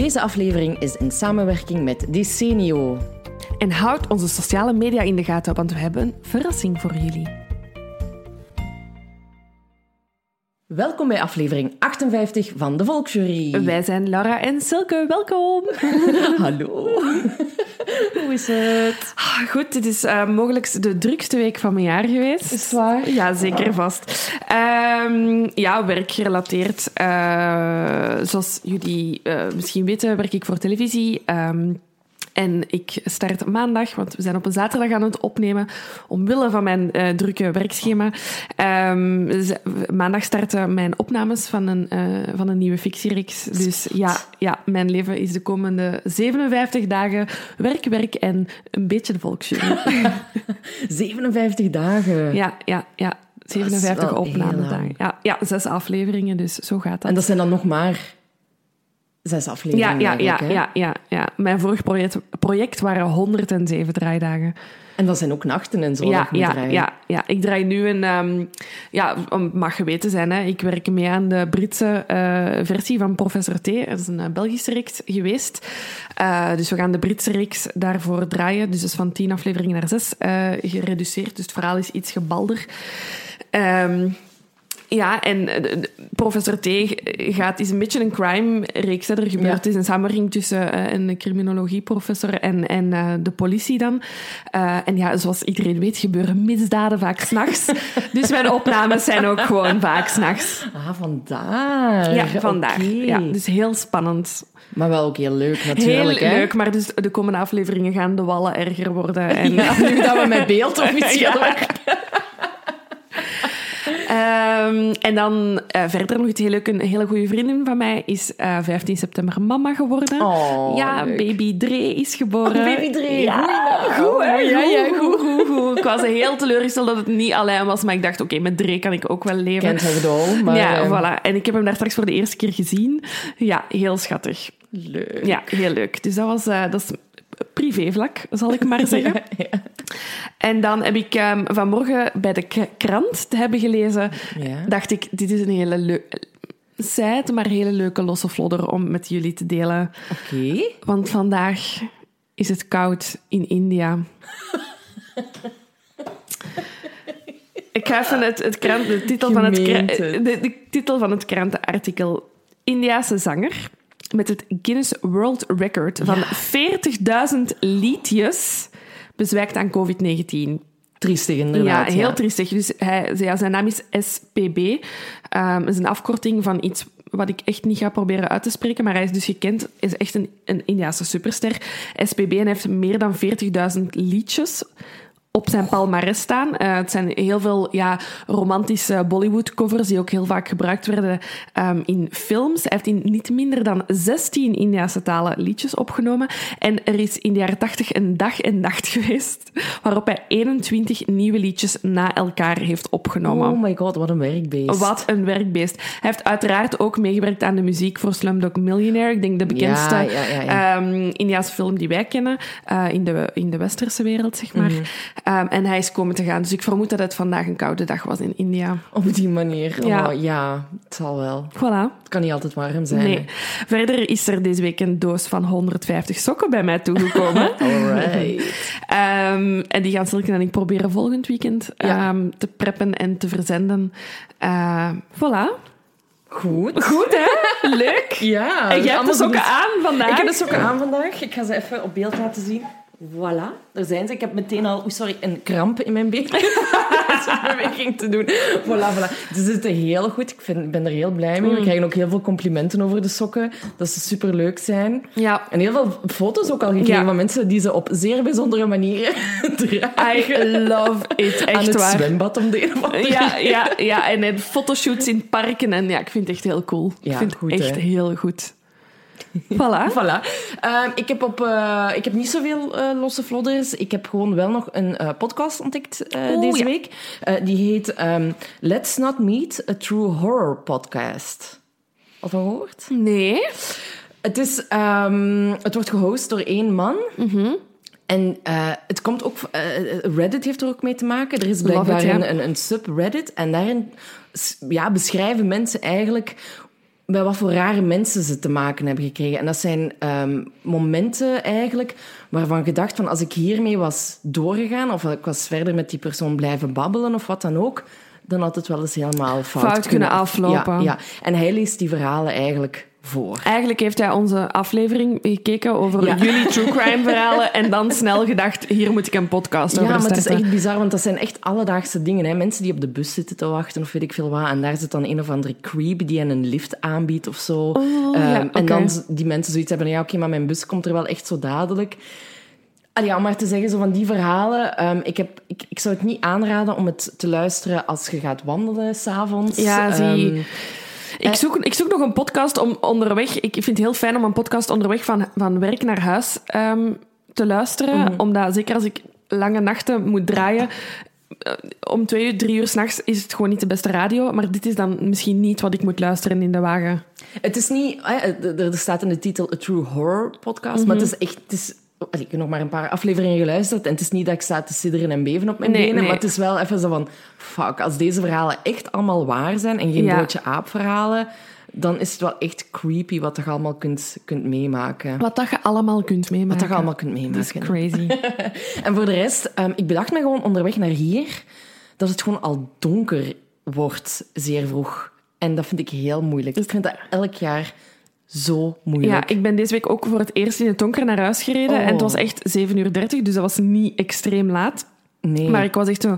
Deze aflevering is in samenwerking met Decenio. En houd onze sociale media in de gaten, want we hebben een verrassing voor jullie. Welkom bij aflevering 58 van de Volksjury. Wij zijn Laura en Silke, welkom. Hallo. Hoe is het? Ah, goed, dit is uh, mogelijk de drukste week van mijn jaar geweest. Is het waar? Ja, zeker vast. Um, ja, werkgerelateerd. Uh, zoals jullie uh, misschien weten, werk ik voor televisie. Um, en ik start maandag, want we zijn op een zaterdag aan het opnemen, omwille van mijn uh, drukke werkschema. Um, maandag starten mijn opnames van een, uh, van een nieuwe fictiereeks. Dus ja, ja, mijn leven is de komende 57 dagen werk, werk en een beetje de volksjury. 57 dagen? Ja, ja, ja. 57 opnamedagen. Ja, ja, zes afleveringen, dus zo gaat dat. En dat zijn dan nog maar zes afleveringen. Ja, ja, ja, hè? ja, ja, ja. Mijn vorig project, project waren 107 draaidagen. En dat zijn ook nachten en zo. Ja, ja, draaien. ja, ja. Ik draai nu een. Um, ja, mag geweten zijn, hè. ik werk mee aan de Britse eh, versie van Professor T. Dat is een eh, Belgische reeks geweest. Eh, dus we gaan de Britse reeks daarvoor draaien. Dus dat is van tien afleveringen naar zes gereduceerd. Dus het verhaal is iets gebalder. Ehm, ja, en eh, Professor T gaat, is een beetje een crime-reeks. hè. Er gebeurt Ja. is een samenwerking tussen eh, een criminologieprofessor en, en eh, de politie dan. En ja, zoals iedereen weet, gebeuren misdaden vaak s'nachts. dus mijn opnames zijn ook gewoon vaak s'nachts. Ah, vandaar. Ja, vandaag. Oké. Ja, dus heel spannend. Maar wel ook heel leuk natuurlijk. heel hè? leuk, maar dus de komende afleveringen gaan de wallen erger worden. En, Ja, nu dat we met beeld officieel Ja. Ehm, en dan eh, verder nog iets heel leuk. Een hele goede vriendin van mij is eh, 15 september mama geworden. Oh, ja, leuk. baby Dre is geboren. Oh, baby Dre. Ja, Goeie goed, hè? Ja, ja, goed, goed, goed. Ik was heel teleurgesteld dat het niet alleen was, maar ik dacht, oké, met Dre kan ik ook wel leven. Kent her dool, maar... ja, eh, voilà. En ik heb hem daar straks voor de eerste keer gezien. Ja, heel schattig. Leuk. Ja, heel leuk. Dus dat was... dat is privévlak, zal ik maar zeggen. Ja. En dan heb ik ehm, vanmorgen bij de krant te hebben gelezen, Ja. dacht ik, dit is een hele leuke... Zijt, maar hele leuke losse flodder om met jullie te delen. Oké. Want vandaag is het koud in India. Ik ga even het, het krant, de, titel van het. de, de titel van het krantenartikel. Indiase zanger met het Guinness World Record van 40.000 liedjes bezwijkt aan COVID-19. Triestig inderdaad. Ja, heel triestig. Dus hij, ja, zijn naam is SPB. Ehm, is een afkorting van iets wat ik echt niet ga proberen uit te spreken. Maar hij is dus gekend, is echt een, een Indiase superster. SPB en heeft meer dan 40.000 liedjes op zijn palmarès staan. Eh, het zijn heel veel ja, romantische Bollywood-covers die ook heel vaak gebruikt werden ehm, in films. Hij heeft in niet minder dan 16 Indiase talen liedjes opgenomen. En er is in de jaren 80 een dag en nacht geweest waarop hij 21 nieuwe liedjes na elkaar heeft opgenomen. Oh my god, wat een werkbeest. Wat een werkbeest. Hij heeft uiteraard ook meegewerkt aan de muziek voor Slumdog Millionaire. Ik denk de bekendste Ja, ja, ja, ja. ehm, Indiaanse film die wij kennen. eh, in, de, in de westerse wereld, zeg maar. Ehm, en hij is komen te gaan. Dus ik vermoed dat het vandaag een koude dag was in India. Op die manier. Ja. Oh, ja, het zal wel. Voilà. Het kan niet altijd warm zijn. Nee. Verder is er deze week een doos van 150 sokken bij mij toegekomen. Alright. Ehm, en die gaan Silke en ik proberen volgend weekend Ja. ehm, te preppen en te verzenden. Ehm, voilà. Goed. Goed, hè? Leuk. Ja. En jij hebt de sokken goed. aan vandaag. Ik heb de sokken aan vandaag. Ik ga ze even op beeld laten zien. Voilà, daar zijn ze. Ik heb meteen al, sorry, een kramp in mijn been. Zo'n beweging te doen. Voilà, voilà. Ze zitten heel goed. Ik, vind, ben er heel blij mee. We krijgen ook heel veel complimenten over de sokken. Dat ze superleuk zijn. Ja. En heel veel foto's ook al gekregen Ja. van mensen die ze op zeer bijzondere manieren dragen. I love it. aan Echt het waar. zwembad om de een of andere Ja, ja, ja, en, en fotoshoots in parken. En ja, ik vind het echt heel cool. Ja, ik vind het echt hè? heel goed. Voilà. Voilà. Ehm, ik, heb op, eh, ik heb niet zoveel eh losse vlodders. Ik heb gewoon wel nog een eh, podcast ontdekt deze ja. week. Die heet ehm, Let's Not Meet, a True Horror Podcast. Al van gehoord? Nee. Het, is, ehm, het wordt gehost door één man. En eh, het komt ook... Reddit heeft er ook mee te maken. Er is it, blijkbaar ja. een, een, een subreddit. En daarin ja, beschrijven mensen eigenlijk... Bij wat voor rare mensen ze te maken hebben gekregen. En dat zijn ehm, momenten eigenlijk waarvan je dacht van als ik hiermee was doorgegaan of ik was verder met die persoon blijven babbelen of wat dan ook, dan had het wel eens helemaal fout, Fout kunnen aflopen. Ja, ja. En hij leest die verhalen eigenlijk voor. Eigenlijk heeft hij onze aflevering gekeken over Ja. jullie true crime verhalen en dan snel gedacht, hier moet ik een podcast Ja, over maar het is echt bizar, want dat zijn echt alledaagse dingen. Hè. Mensen die op de bus zitten te wachten of weet ik veel wat. En daar zit dan een of andere creep die hen een lift aanbiedt of zo. Oh, Ehm, ja, En dan die mensen zoiets hebben, ja oké, maar mijn bus komt er wel echt zo dadelijk. Ja, om maar te zeggen, zo van die verhalen. ehm, ik, heb, ik, ik zou het niet aanraden om het te luisteren als je gaat wandelen s'avonds. Ja, zie. Ehm, Ik zoek, ik zoek nog een podcast om onderweg. Ik vind het heel fijn om een podcast onderweg van, van werk naar huis ehm, te luisteren. Mhm. Omdat zeker als ik lange nachten moet draaien. eh, Om twee uur, drie uur s'nachts is het gewoon niet de beste radio. Maar dit is dan misschien niet wat ik moet luisteren in de wagen. Het is niet... Er staat in de titel A True Horror Podcast, maar het is echt... Het is, allee, ik heb nog maar een paar afleveringen geluisterd en het is niet dat ik sta te sidderen en beven op mijn Nee, benen, nee. maar het is wel even zo van... Fuck, als deze verhalen echt allemaal waar zijn en geen Ja. broodje aap verhalen, dan is het wel echt creepy wat je allemaal kunt, kunt meemaken. Wat dat je allemaal kunt meemaken. Wat je allemaal kunt Dat is meemaken. crazy. En voor de rest, ehm, ik bedacht me gewoon onderweg naar hier dat het gewoon al donker wordt zeer vroeg. En dat vind ik heel moeilijk. Ik vind dat elk jaar zo moeilijk. Ja, ik ben deze week ook voor het eerst in het donker naar huis gereden. Oh. En het was echt 7 uur 30, dus dat was niet extreem laat. Nee. Maar ik was echt zo...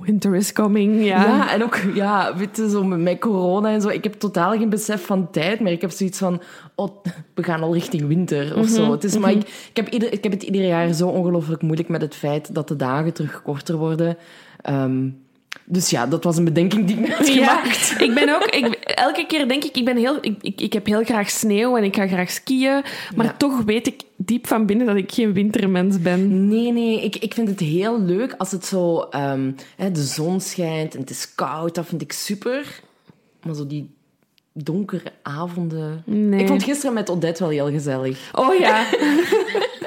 Winter is coming, ja. Ja, en ook, ja, weet je, zo met, corona en zo. Ik heb totaal geen besef van tijd meer. Ik heb zoiets van, oh, we gaan al richting winter of zo. Het is, maar ik, ik, heb ieder, ik heb het ieder jaar zo ongelooflijk moeilijk met het feit dat de dagen terug korter worden. Ehm, dus ja, dat was een bedenking die ik Ja, gemaakt. ik ben ook... Ik, elke keer denk ik, ik, ben heel, ik, ik, ik heb heel graag sneeuw en ik ga graag skiën. Maar Ja. toch weet ik diep van binnen dat ik geen wintermens ben. Nee, nee, ik, ik vind het heel leuk als het zo... ehm, hè, de zon schijnt en het is koud, dat vind ik super. Maar zo die donkere avonden... Nee. Ik vond gisteren met Odette wel heel gezellig. Oh ja.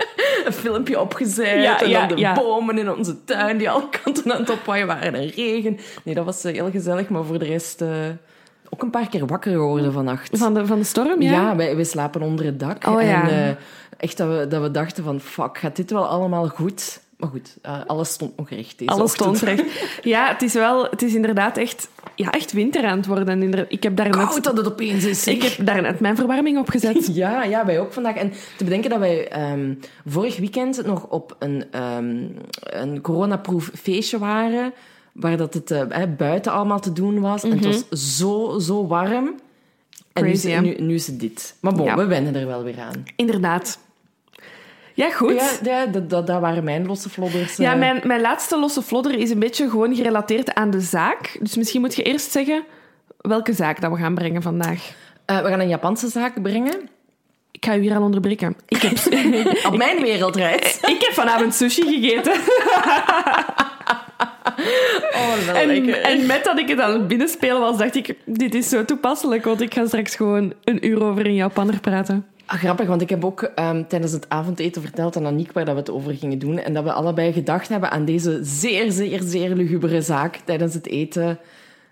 een filmpje opgezet. Ja, en ja, dan de ja. bomen in onze tuin die alle kanten aan het opwaaien waren en regen. Nee, dat was eh, heel gezellig. Maar voor de rest eh, ook een paar keer wakker geworden vannacht. Van de, van de storm, ja? Ja, wij, wij slapen onder het dak. Oh. En eh, echt dat we, dat we dachten van, fuck, gaat dit wel allemaal goed? Maar goed, eh, alles stond nog recht deze Alles ochtend. stond recht. Ja, het is wel... Het is inderdaad echt, ja, echt winter aan het worden. Ik heb daar Koud net... dat het opeens is. zeg. Ik heb daar net mijn verwarming opgezet. Ja, ja, wij ook vandaag. En te bedenken dat wij ehm, vorig weekend nog op een, ehm een coronaproof feestje waren, waar dat het eh, buiten allemaal te doen was. En het was zo, zo warm. En nu, Crazy, is- hè? nu, nu is het dit. Maar bon, Ja. we wennen er wel weer aan. Inderdaad. Ja, goed. Ja, ja dat, dat, dat waren mijn losse vlodders. Ja, eh. mijn, mijn laatste losse vlodder is een beetje gewoon gerelateerd aan de zaak. Dus misschien moet je eerst zeggen welke zaak dat we gaan brengen vandaag. Eh, we gaan een Japanse zaak brengen. Ik ga u hier al onderbreken. Ik heb, Op mijn wereldreis. ik heb vanavond sushi gegeten. Oh, En, en met dat ik het aan het binnenspelen was, dacht ik... Dit is zo toepasselijk, want ik ga straks gewoon een uur over een Japanner praten. Ah, grappig, want ik heb ook ehm, tijdens het avondeten verteld aan Aniek waar dat we het over gingen doen. En dat we allebei gedacht hebben aan deze zeer, zeer, zeer lugubere zaak tijdens het eten.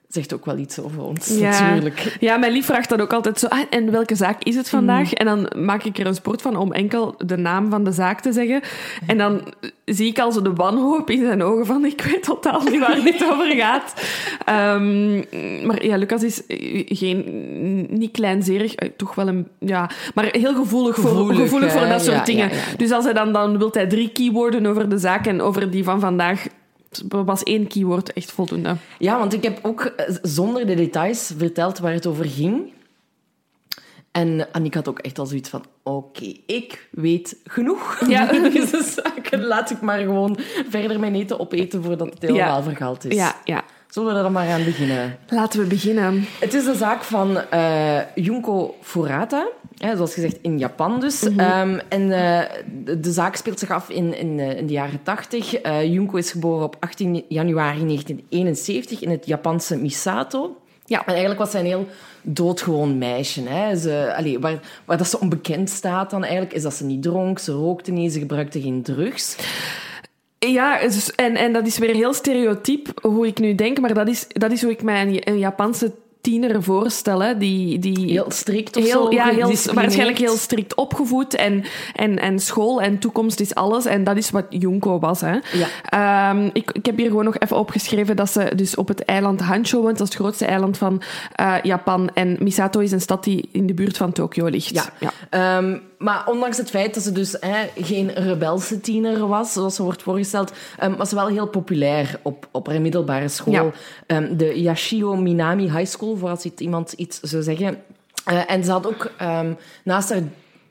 Zegt ook wel iets over ons, natuurlijk. Ja, mijn lief vraagt dan ook altijd zo... Ah, en welke zaak is het vandaag? En dan maak ik er een sport van om enkel de naam van de zaak te zeggen. En dan zie ik al zo de wanhoop in zijn ogen van... Ik weet totaal niet waar dit over gaat. Ehm, maar ja, Lucas is geen, niet kleinzerig. eh, Toch wel een... Ja, maar heel gevoelig, voor, Gevoelig, voor dat soort Ja, dingen. ja, ja. Dus als hij dan... Dan wil hij drie keywoorden over de zaak en over die van vandaag... Was één keyword echt voldoende. Ja, want ik heb ook eh, zonder de details verteld waar het over ging. En Aniek had ook echt al zoiets van... Oké, ik weet genoeg. Ja. Deze zaken laat ik maar gewoon verder mijn eten opeten voordat het helemaal vergald is. Ja, ja. Zullen we er dan maar aan beginnen? Laten we beginnen. Het is een zaak van eh, Junko Furata. Hè, zoals gezegd in Japan dus. Mhm. Ehm, en eh, de, de zaak speelt zich af in, in, eh, in de jaren 80. Eh, Junko is geboren op 18 januari 1971 in het Japanse Misato. Ja. En eigenlijk was zij een heel doodgewoon meisje. Hè. Ze, allee, waar, waar dat ze onbekend staat dan eigenlijk, is dat ze niet dronk, ze rookte niet, ze gebruikte geen drugs. Ja, en, en dat is weer heel stereotyp hoe ik nu denk, maar dat is, dat is hoe ik mij een, een Japanse tiener voorstel. Hè, die, die Heel strikt of heel, zo. ja, heel, waarschijnlijk heel strikt opgevoed. En, en, en school en toekomst is alles. En dat is wat Junko was. Hè. Ja. Ehm, ik, ik heb hier gewoon nog even opgeschreven dat ze dus op het eiland Hansho woont. Dat is het grootste eiland van eh, Japan. En Misato is een stad die in de buurt van Tokio ligt. Ja. Ehm, maar ondanks het feit dat ze dus hè, geen rebelse tiener was, zoals ze wordt voorgesteld, ehm, was ze wel heel populair op, op haar middelbare school. Ja. De Yashio Minami High School, voor als iemand iets zou zeggen. Eh, en ze had ook ehm, naast haar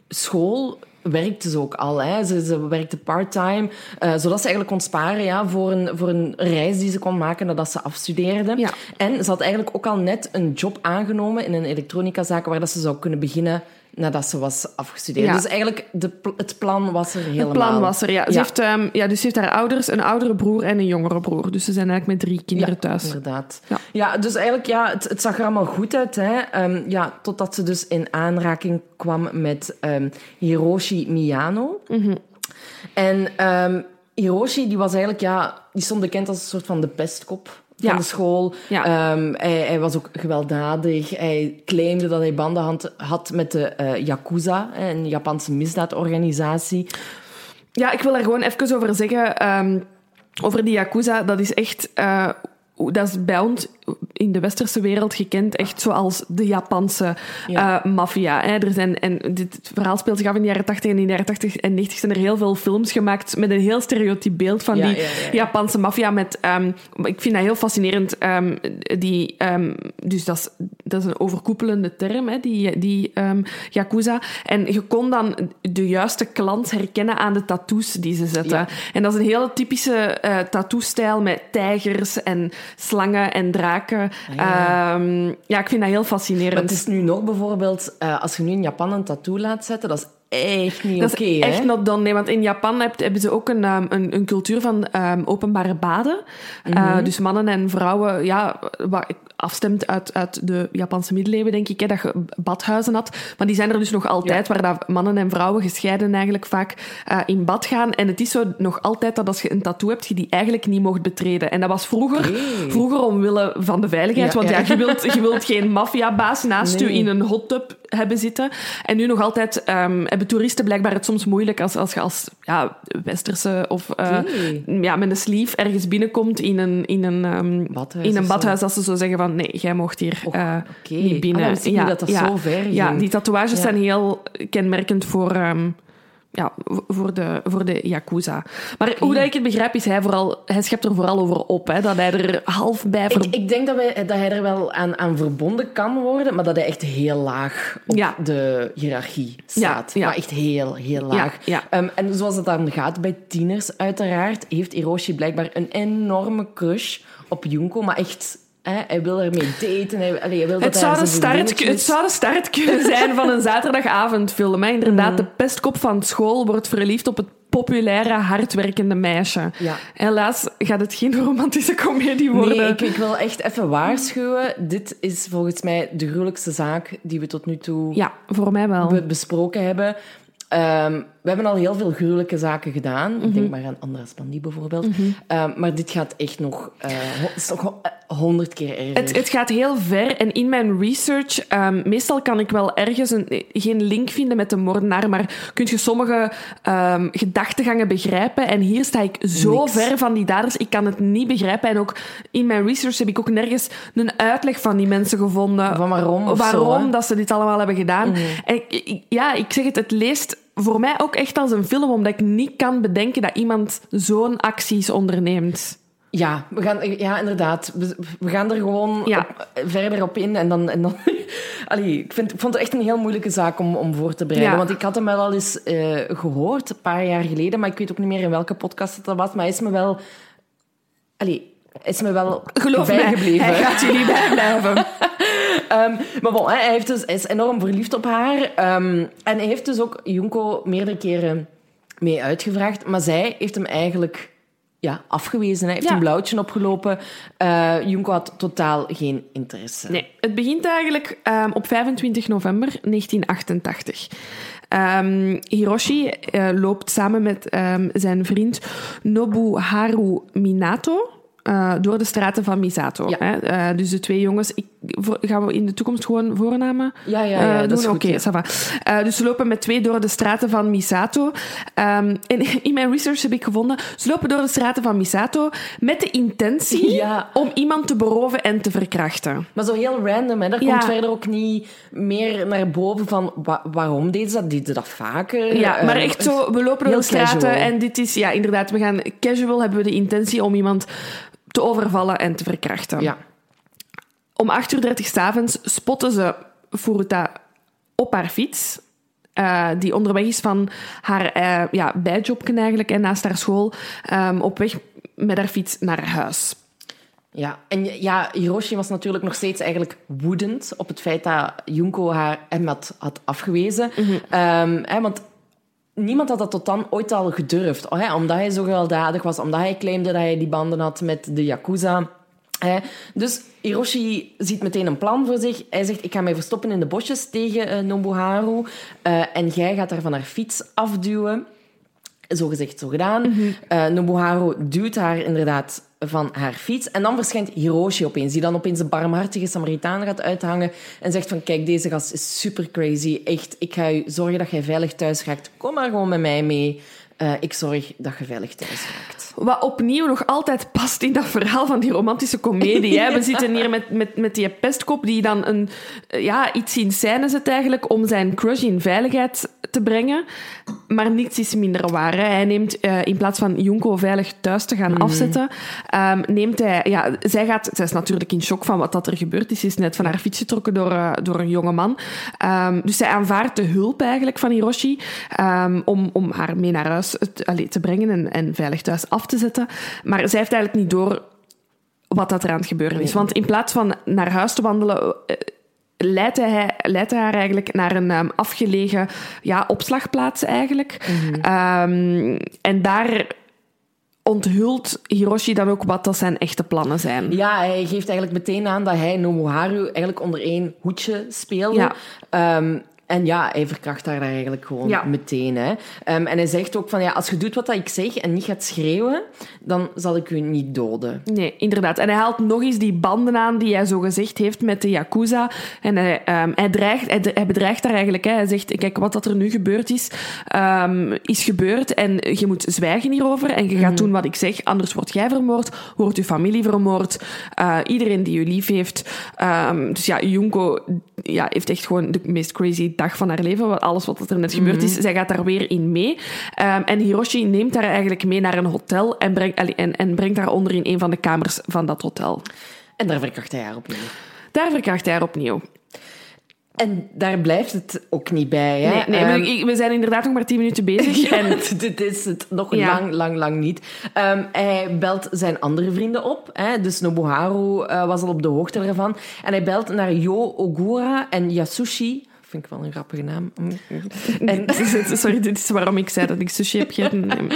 school werkte ze ook al. Hè. Ze, ze werkte part-time, eh, zodat ze eigenlijk kon sparen ja, voor, een, voor een reis die ze kon maken nadat ze afstudeerde. Ja. En ze had eigenlijk ook al net een job aangenomen in een elektronicazaak waar dat ze zou kunnen beginnen nadat ze was afgestudeerd. Ja. Dus eigenlijk, de, het plan was er helemaal. Het plan was er, ja. Ze, Ja. Heeft, ehm, ja, dus ze heeft haar ouders, een oudere broer en een jongere broer. Dus ze zijn eigenlijk met drie kinderen Ja, thuis. inderdaad. Ja. Dus eigenlijk, ja, het, het zag er allemaal goed uit. Hè? Ehm, ja, totdat ze dus in aanraking kwam met ehm, Hiroshi Miyano. Mhm. En Hiroshi, die was eigenlijk, ja, die stond bekend als een soort van de pestkop van Ja. de school. Ja. Ehm, hij, hij was ook gewelddadig. Hij claimde dat hij banden had, met de eh, Yakuza, een Japanse misdaadorganisatie. Ja, ik wil daar gewoon even over zeggen. ehm, over die Yakuza, dat is echt... eh, dat is bij ons in de westerse wereld gekend echt zoals de Japanse Ja. eh, maffia. Er zijn, en dit verhaal speelt zich af in de jaren 80 en in de jaren 80 en 90 zijn er heel veel films gemaakt met een heel stereotyp beeld van Ja, die ja, ja, ja. Japanse maffia. Met, ehm, ik vind dat heel fascinerend. ehm, die, ehm, dus dat is, dat is een overkoepelende term, hè, die, die Yakuza. En je kon dan de juiste klant herkennen aan de tattoos die ze zetten. En dat is een hele typische eh tattoo-stijl met tijgers en slangen en draken. Ja, ja ik vind dat heel fascinerend. Maar het is nu nog bijvoorbeeld, eh, als je nu in Japan een tattoo laat zetten, dat is echt niet oké. echt hè? not done. Nee, want in Japan heb- hebben ze ook een, ehm, een, een cultuur van ehm, openbare baden. Eh, dus mannen en vrouwen, ja, wat afstemt uit, uit de Japanse middeleeuwen, denk ik, hè, dat je badhuizen had. Maar die zijn er dus nog altijd, waar dat mannen en vrouwen gescheiden eigenlijk vaak eh, in bad gaan. En het is zo nog altijd dat als je een tattoo hebt, je die eigenlijk niet mocht betreden. En dat was vroeger, vroeger omwille van de veiligheid. Ja, want ja, ja. je, wilt, je wilt geen maffiabaas naast Nee. je in een hot tub hebben zitten. En nu nog altijd ehm, hebben toeristen blijkbaar het soms moeilijk als, als je als ja, westerse of eh, ja, met een sleeve ergens binnenkomt in een, in een, ehm, Badhuis in een badhuis. Dat ze zo zeggen van nee, jij mocht hier oké. niet binnen. Ah, ik niet dat dat zo ver Ja, ging. die tatoeages Ja. zijn heel kenmerkend voor... ehm, ja, voor de, voor de Yakuza. Maar hoe dat ik het begrijp, is hij vooral... Hij schept er vooral over op, hè, dat hij er half bij... ver- Ik, ik denk dat, wij, dat hij er wel aan, aan verbonden kan worden, maar dat hij echt heel laag op Ja. de hiërarchie staat. Ja, ja. Maar echt heel, heel laag. ja. Ehm, en zoals het dan gaat bij tieners, uiteraard, heeft Hiroshi blijkbaar een enorme crush op Junko, maar echt... Hè, hij wil ermee daten. Hij, allee, hij wil Het dat zou, zijn start, vriendinnetjes- het zou de start kunnen zijn van een zaterdagavondfilm. Hè. Inderdaad, de pestkop van school wordt verliefd op het populaire, hardwerkende meisje. Ja. Helaas gaat het geen romantische komedie worden. Nee, ik, ik wil echt even waarschuwen. Dit is volgens mij de gruwelijkste zaak die we tot nu toe Ja, voor mij wel. be- besproken hebben. Ehm, we hebben al heel veel gruwelijke zaken gedaan. Ik Mhm. denk maar aan Andras Pandi bijvoorbeeld. Ehm, maar dit gaat echt nog, eh, eh, honderd keer erger. Het, het gaat heel ver en in mijn research, ehm, meestal kan ik wel ergens een, geen link vinden met de moordenaar, maar kun je sommige ehm, gedachtegangen begrijpen. En hier sta ik zo Niks. ver van die daders, ik kan het niet begrijpen. En ook in mijn research heb ik ook nergens een uitleg van die mensen gevonden. Van waarom of waarom zo? Mhm. dat ze dit allemaal hebben gedaan. Ik- ja, ik zeg het, het leest voor mij ook echt als een film, omdat ik niet kan bedenken dat iemand zo'n acties onderneemt. Ja, we gaan, ja, inderdaad. We, we gaan er gewoon Ja. op- verder op in. En dan, en dan Allee, ik, vind, ik vond het echt een heel moeilijke zaak om, om voor te bereiden. Ja. Want ik had hem wel al eens eh, gehoord, een paar jaar geleden. Maar ik weet ook niet meer in welke podcast het dat was. Maar hij is me wel... Allee, is me wel Geloof mij, bijgebleven. hij gaat jullie bijblijven. Ehm, maar bon, hij, heeft dus, hij is enorm verliefd op haar. Ehm, en hij heeft dus ook Junko meerdere keren mee uitgevraagd. Maar zij heeft hem eigenlijk ja, afgewezen. Hij heeft Ja. een blauwtje opgelopen. Eh Junko had totaal geen interesse. Nee, het begint eigenlijk ehm, op 25 november 1988. Ehm, Hiroshi eh, loopt samen met zijn vriend Nobuharu Minato eh, door de straten van Misato. Ja. Hè? Eh, dus de twee jongens... Ik, voor- gaan we in de toekomst gewoon voornamen Ja, ja, ja, dat doen? Oké, ja. ça va. Eh, dus ze lopen met twee door de straten van Misato. Ehm, en in mijn research heb ik gevonden... Ze lopen door de straten van Misato met de intentie Ja. om iemand te beroven en te verkrachten. Maar zo heel random, hè. Daar komt verder ook niet meer naar boven van wa- waarom deden ze dat? Deden ze dat vaker? Ja, maar echt zo, we lopen door de straten casual. en dit is, ja, inderdaad, we gaan casual, hebben we de intentie om iemand te overvallen en te verkrachten. Ja. Om 8 uur 30 s'avonds spotten ze Furuta op haar fiets. eh, die onderweg is van haar eh, ja, bijjobken eigenlijk en naast haar school ehm, op weg met haar fiets naar huis. Ja, en ja, Hiroshi was natuurlijk nog steeds eigenlijk woedend op het feit dat Junko haar hem had, had afgewezen. Ehm, hè, want niemand had dat tot dan ooit al gedurfd. Hè, omdat hij zo gewelddadig was, omdat hij claimde dat hij die banden had met de Yakuza. Dus Hiroshi ziet meteen een plan voor zich. Hij zegt, ik ga mij verstoppen in de bosjes tegen eh, Nobuharu. Eh, en jij gaat haar van haar fiets afduwen. Zo gezegd, zo gedaan. Nobuharu duwt haar inderdaad van haar fiets. En dan verschijnt Hiroshi opeens, die dan opeens de barmhartige Samaritaan gaat uithangen en zegt van, kijk, deze gast is super crazy. Echt, ik ga u zorgen dat jij veilig thuis raakt. Kom maar gewoon met mij mee. Eh, ik zorg dat je veilig thuis raakt. Wat opnieuw nog altijd past in dat verhaal van die romantische komedie. Hè? We zitten hier met, met, met die pestkop die dan een, ja, iets in scène zet eigenlijk om zijn crush in veiligheid te brengen. Maar niets is minder waar. Hè? Hij neemt, eh, in plaats van Junko veilig thuis te gaan afzetten, ehm, neemt hij... Ja, zij, gaat, zij is natuurlijk in shock van wat dat er gebeurd is. Ze is net van haar fiets getrokken door, eh, door een jonge man. Ehm, dus zij aanvaardt de hulp eigenlijk van Hiroshi ehm, om, om haar mee naar huis te, allee, te brengen en, en veilig thuis af te zetten. Maar zij heeft eigenlijk niet door wat dat er aan het gebeuren is. Want in plaats van naar huis te wandelen, eh, leidt hij, leidt hij haar eigenlijk naar een ehm, afgelegen ja, opslagplaats eigenlijk. Ehm, en daar onthult Hiroshi dan ook wat dat zijn echte plannen zijn. Ja, hij geeft eigenlijk meteen aan dat hij Nobuharu eigenlijk onder één hoedje speelde. Ja. Ehm, en ja, hij verkracht haar daar eigenlijk gewoon Ja. meteen. Hè. Ehm, en hij zegt ook van, ja, als je doet wat ik zeg en niet gaat schreeuwen, dan zal ik u niet doden. Nee, inderdaad. En hij haalt nog eens die banden aan die hij zo gezegd heeft met de Yakuza. En hij, ehm, hij, dreigt, hij, hij bedreigt daar eigenlijk. Hè. Hij zegt, kijk, wat dat er nu gebeurd is, ehm, is gebeurd. En je moet zwijgen hierover. En je gaat doen wat ik zeg. Anders word jij vermoord, wordt je familie vermoord. eh, iedereen die je lief heeft. Dus ja, Junko ja, heeft echt gewoon de meest crazy dag van haar leven. wat- Alles wat er net gebeurd is. Zij gaat daar weer in mee. Ehm, en Hiroshi neemt haar eigenlijk mee naar een hotel. En brengt, en, en brengt haar onder in een van de kamers van dat hotel. En daar verkracht hij haar opnieuw. Daar verkracht hij haar opnieuw. En daar blijft het ook niet bij. Hè. Nee, nee Ehm, we, zijn inderdaad nog maar tien minuten bezig. En dit is het nog Ja. lang, lang, lang niet. Ehm, hij belt zijn andere vrienden op. Hè? Dus Nobuharu eh, was al op de hoogte ervan. En hij belt naar Yo Ogura en Yasushi. vind ik wel een grappige naam. Mm. En, Sorry, dit is waarom ik zei dat ik sushi heb gegeten.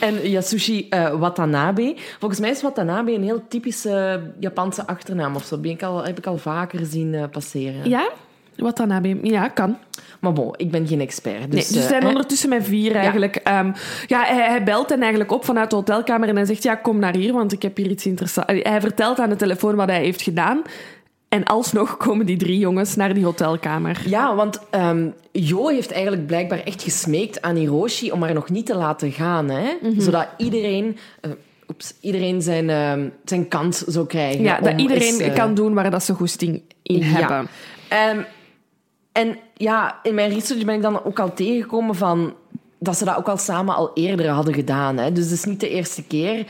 en Yasushi uh, Watanabe. Volgens mij is Watanabe een heel typische Japanse achternaam of zo. Ben ik al, heb ik al vaker zien uh, passeren. Ja? Watanabe, ja, kan. Maar bon, ik ben geen expert. Dus, nee, dus we zijn uh, ondertussen met vier eigenlijk. Ja, um, ja hij, hij, belt hen eigenlijk op vanuit de hotelkamer en hij zegt, ja, kom naar hier, want ik heb hier iets interessants. Hij vertelt aan de telefoon wat hij heeft gedaan. En alsnog komen die drie jongens naar die hotelkamer. Ja, want um, Jo heeft eigenlijk blijkbaar echt gesmeekt aan Hiroshi om haar nog niet te laten gaan. Hè? Mm -hmm. Zodat iedereen... Uh, oeps, iedereen zijn, uh, zijn kans zou krijgen. Ja, dat iedereen eens, kan doen waar dat ze goesting in ja. hebben. Um, en ja, in mijn research ben ik dan ook al tegengekomen van dat ze dat ook al samen al eerder hadden gedaan. Hè? Dus het is niet de eerste keer.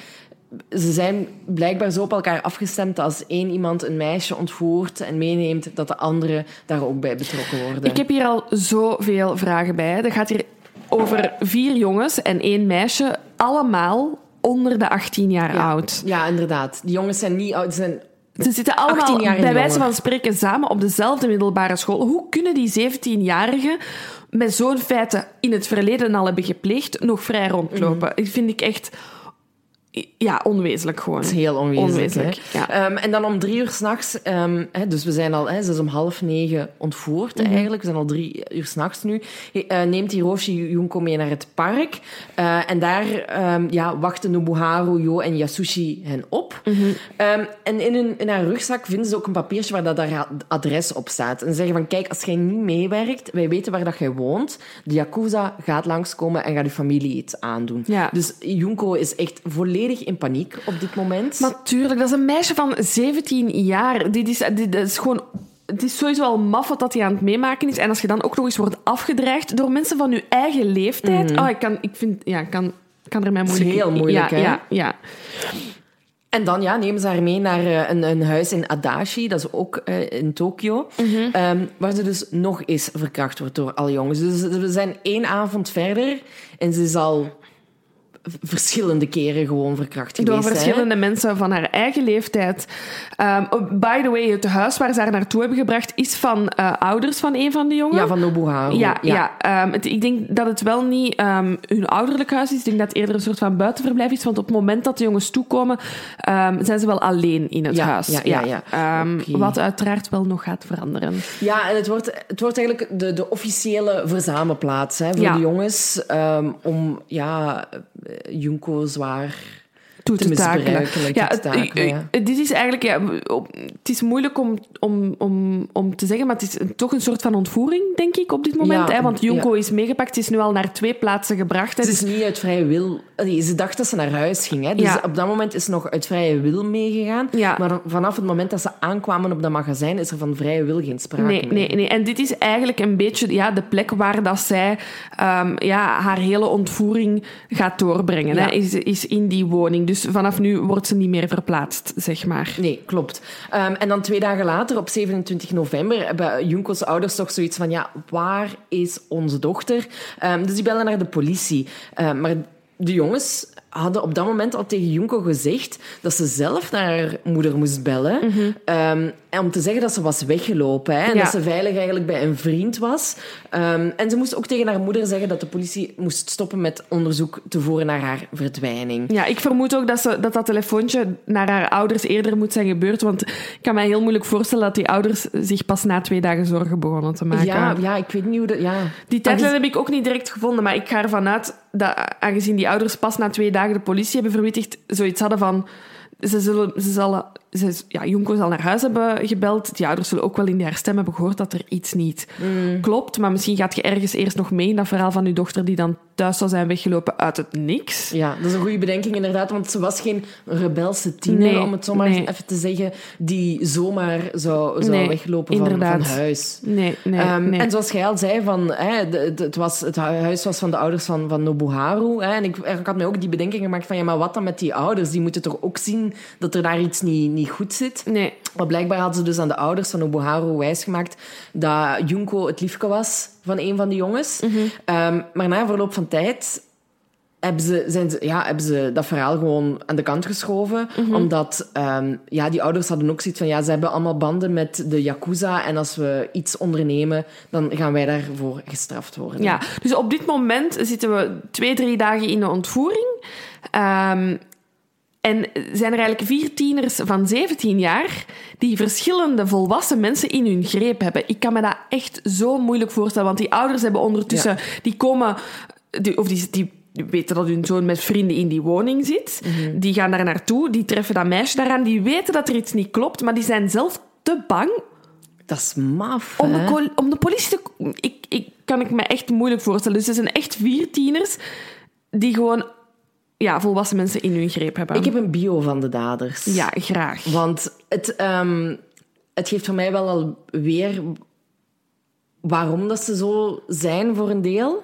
Ze zijn blijkbaar zo op elkaar afgestemd dat als één iemand een meisje ontvoert en meeneemt, dat de anderen daar ook bij betrokken worden. Ik heb hier al zoveel vragen bij. Er gaat hier over vier jongens en één meisje, allemaal onder de 18 jaar ja, oud. Ja, inderdaad. Die jongens zijn niet oud, zijn ze zitten allemaal bij wijze van spreken samen op dezelfde middelbare school. Hoe kunnen die 17-jarigen met zo'n feiten in het verleden al hebben gepleegd nog vrij rondlopen? Mm. vind ik echt ja, onwezenlijk gewoon. Het is heel onwezenlijk. onwezenlijk ja. um, en dan om drie uur s'nachts, um, dus we zijn al, hè, ze is om half negen ontvoerd mm -hmm. eigenlijk, we zijn al drie uur s'nachts nu, uh, neemt Hiroshi Junko mee naar het park. Uh, en daar um, ja, wachten Nobuharu, Jo en Yasushi hen op. Mm -hmm. en in, hun, in haar rugzak vinden ze ook een papiertje waar dat haar adres op staat. En ze zeggen van, kijk, als jij niet meewerkt, wij weten waar dat jij woont, de Yakuza gaat langskomen en gaat je familie iets aandoen. Ja. Dus Junko is echt volledig in paniek op dit moment. Natuurlijk, dat is een meisje van 17 jaar. Dit is, dit is gewoon het is sowieso al maf wat dat hij aan het meemaken is. En als je dan ook nog eens wordt afgedreigd door mensen van je eigen leeftijd. Mm. Oh, ik kan, ik vind, ja, kan, kan er mij moeilijk... Het is heel moeilijk, ja, hè? Ja, ja. En dan ja, nemen ze haar mee naar uh, een, een, huis in Adachi, dat is ook uh, in Tokio, mm -hmm. um, waar ze dus nog eens verkracht wordt door alle jongens. Dus we zijn één avond verder en ze is al verschillende keren gewoon verkracht geweest. Door verschillende hè? mensen van haar eigen leeftijd. Um, by the way, het huis waar ze haar naartoe hebben gebracht is van uh, ouders van een van de jongen. Ja, van Nobuharu. Ja, ja. ja um, het, ik denk dat het wel niet um, hun ouderlijk huis is. Ik denk dat het eerder een soort van buitenverblijf is. Want op het moment dat de jongens toekomen, zijn ze wel alleen in het ja, huis. Ja, ja, ja. Okay. Wat uiteraard wel nog gaat veranderen. Ja, en het wordt, het wordt eigenlijk de, de officiële verzamelplaats hè, voor de jongens. om ja, Junko zwaar toe te, te takelen. Ja, te takelen, ja. Het, dit is eigenlijk, ja, het is moeilijk om, om, om, om te zeggen, maar het is toch een soort van ontvoering, denk ik, op dit moment. Ja, hè? Want Junko ja. is meegepakt, ze is nu al naar twee plaatsen gebracht. Hè? Ze is niet uit vrije wil. Ze dacht dat ze naar huis ging. Hè? Dus op dat moment is ze nog uit vrije wil meegegaan. Maar vanaf het moment dat ze aankwamen op dat magazijn, is er van vrije wil geen sprake Nee, meer. nee, nee. En dit is eigenlijk een beetje ja, de plek waar dat zij um, ja, haar hele ontvoering gaat doorbrengen. Hè? Is, is in die woning. Dus vanaf nu wordt ze niet meer verplaatst, zeg maar. Nee, klopt. Um, en dan twee dagen later, op 27 november, hebben Junko's ouders toch zoiets van: ja, waar is onze dochter? Um, dus die bellen naar de politie. Um, maar de jongens hadden op dat moment al tegen Junko gezegd dat ze zelf naar haar moeder moest bellen. Mm -hmm. um, en om te zeggen dat ze was weggelopen. Hè, en Ja. dat ze veilig eigenlijk bij een vriend was. Um, en ze moest ook tegen haar moeder zeggen dat de politie moest stoppen met onderzoek te voeren naar haar verdwijning. Ja, ik vermoed ook dat, ze, dat dat telefoontje naar haar ouders eerder moet zijn gebeurd. Want ik kan mij heel moeilijk voorstellen dat die ouders zich pas na twee dagen zorgen begonnen te maken. Ja, ja ik weet niet hoe dat... Ja. Die tijdlijn heb ik ook niet direct gevonden, maar ik ga ervan uit dat, aangezien die ouders pas na twee dagen de politie hebben verwittigd, zoiets hadden van... Ze zullen, ze zullen, ze, ja, Junko zal naar huis hebben gebeld. Die ouders zullen ook wel in haar stem hebben gehoord dat er iets niet Mm. klopt. Maar misschien gaat je ergens eerst nog mee in dat verhaal van uw dochter die dan thuis zou zijn weggelopen uit het niks. Ja, dat is een goede bedenking inderdaad, want ze was geen rebelse tiener, Nee, om het zo maar nee. even te zeggen, die zomaar zou, zou Nee, weglopen van, van huis. Nee, nee, Ehm, nee. En zoals jij al zei, van, hè, de- de- het, was, het huis was van de ouders van, van Nobuharu. Hè, en ik, ik had mij ook die bedenking gemaakt van, ja, maar wat dan met die ouders? Die moeten toch ook zien dat er daar iets niet, niet goed zit? nee. Maar blijkbaar hadden ze dus aan de ouders van Nobuharu wijsgemaakt dat Junko het liefje was van een van de jongens. Mhm. Ehm, maar na verloop van tijd hebben ze, zijn ze, ja, hebben ze dat verhaal gewoon aan de kant geschoven. Mhm. Omdat ehm, ja, die ouders hadden ook zoiets van... Ja, ze hebben allemaal banden met de Yakuza. En als we iets ondernemen, dan gaan wij daarvoor gestraft worden. Ja, dus op dit moment zitten we twee, drie dagen in de ontvoering. Ehm, en zijn er eigenlijk vier tieners van 17 jaar die verschillende volwassen mensen in hun greep hebben. Ik kan me dat echt zo moeilijk voorstellen, want die ouders hebben ondertussen... Die komen... Die, of die, die weten dat hun zoon met vrienden in die woning zit. Die gaan daar naartoe, die treffen dat meisje daaraan. Die weten dat er iets niet klopt, maar die zijn zelf te bang Dat is maf, om de, om de politie te... Ik, ik kan ik me echt moeilijk voorstellen. Dus het zijn echt vier tieners die gewoon ja, volwassen mensen in hun greep hebben. Ik heb een bio van de daders. Ja, graag. Want het, ehm, het geeft voor mij wel al weer waarom dat ze zo zijn voor een deel.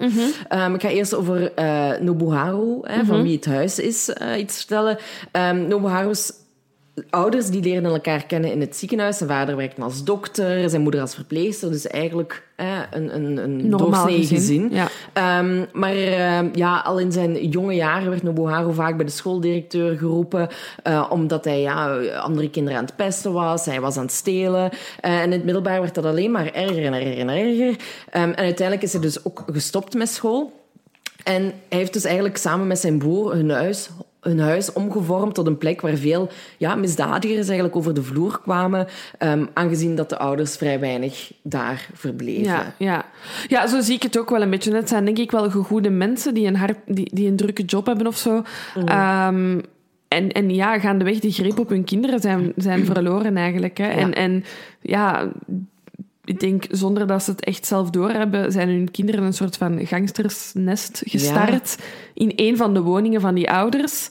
Ehm, ik ga eerst over eh, Nobuharu, hè, van wie het huis is, eh, iets vertellen. Ehm Nobuharu's ouders die leren elkaar kennen in het ziekenhuis. Zijn vader werkt als dokter, zijn moeder als verpleegster. Dus eigenlijk eh, een, een, een doorsnee gezin, gezin. ja. Ehm, maar ehm, ja, al in zijn jonge jaren werd Nobuharu vaak bij de schooldirecteur geroepen, eh, omdat hij ja, andere kinderen aan het pesten was, hij was aan het stelen. Eh, en in het middelbaar werd dat alleen maar erger en erger en erger. Ehm, en uiteindelijk is hij dus ook gestopt met school. En hij heeft dus eigenlijk samen met zijn broer hun huis, hun huis omgevormd tot een plek waar veel ja, misdadigers eigenlijk over de vloer kwamen, ehm, aangezien dat de ouders vrij weinig daar verbleven. Ja, ja. ja, zo zie ik het ook wel een beetje. Het zijn denk ik wel gegoede mensen die een, hard, die, die een drukke job hebben of zo. Ehm, en, en ja, gaandeweg de greep op hun kinderen zijn, zijn verloren eigenlijk. Hè. En, en ja, ik denk zonder dat ze het echt zelf doorhebben, zijn hun kinderen een soort van gangstersnest gestart in een van de woningen van die ouders.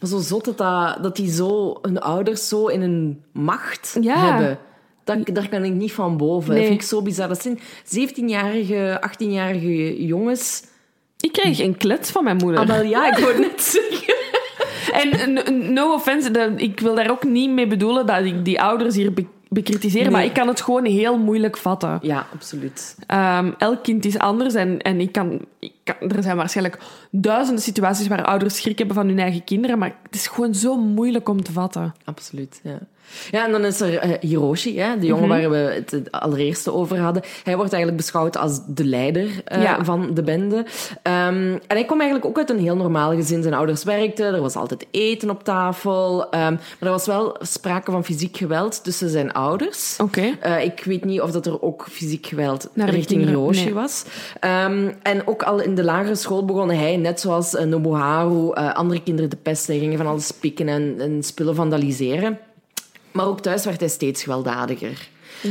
Maar zo zot dat, dat die zo, hun ouders zo in een macht Ja. hebben. Dat, daar kan ik niet van boven. Nee. Dat vind ik zo bizar. Dat zijn 17-jarige, 18-jarige jongens. Ik kreeg een klets van mijn moeder. Ah, wel ja, ik het net zeggen. En no offense, ik wil daar ook niet mee bedoelen dat ik die ouders hier be- bekritiseer, Nee. maar ik kan het gewoon heel moeilijk vatten. Ja, absoluut. Ehm, elk kind is anders en, en ik kan, ik kan- er zijn waarschijnlijk duizenden situaties waar ouders schrik hebben van hun eigen kinderen, maar het is gewoon zo moeilijk om te vatten. Absoluut, ja. Ja, en dan is er eh, Hiroshi, hè, de Mhm. jongen waar we het het allereerste over hadden. Hij wordt eigenlijk beschouwd als de leider eh, Ja. van de bende. Ehm, en hij kwam eigenlijk ook uit een heel normaal gezin. Zijn ouders werkten, er was altijd eten op tafel. Ehm, maar er was wel sprake van fysiek geweld tussen zijn ouders. Oké. Eh, ik weet niet of dat er ook fysiek geweld Naar richting Hiroshi nee. was. Ehm, en ook al in de lagere school begon hij, net zoals Nobuharu, andere kinderen te pesten. Hij ging van alles pikken en, en spullen vandaliseren. Maar ook thuis werd hij steeds gewelddadiger.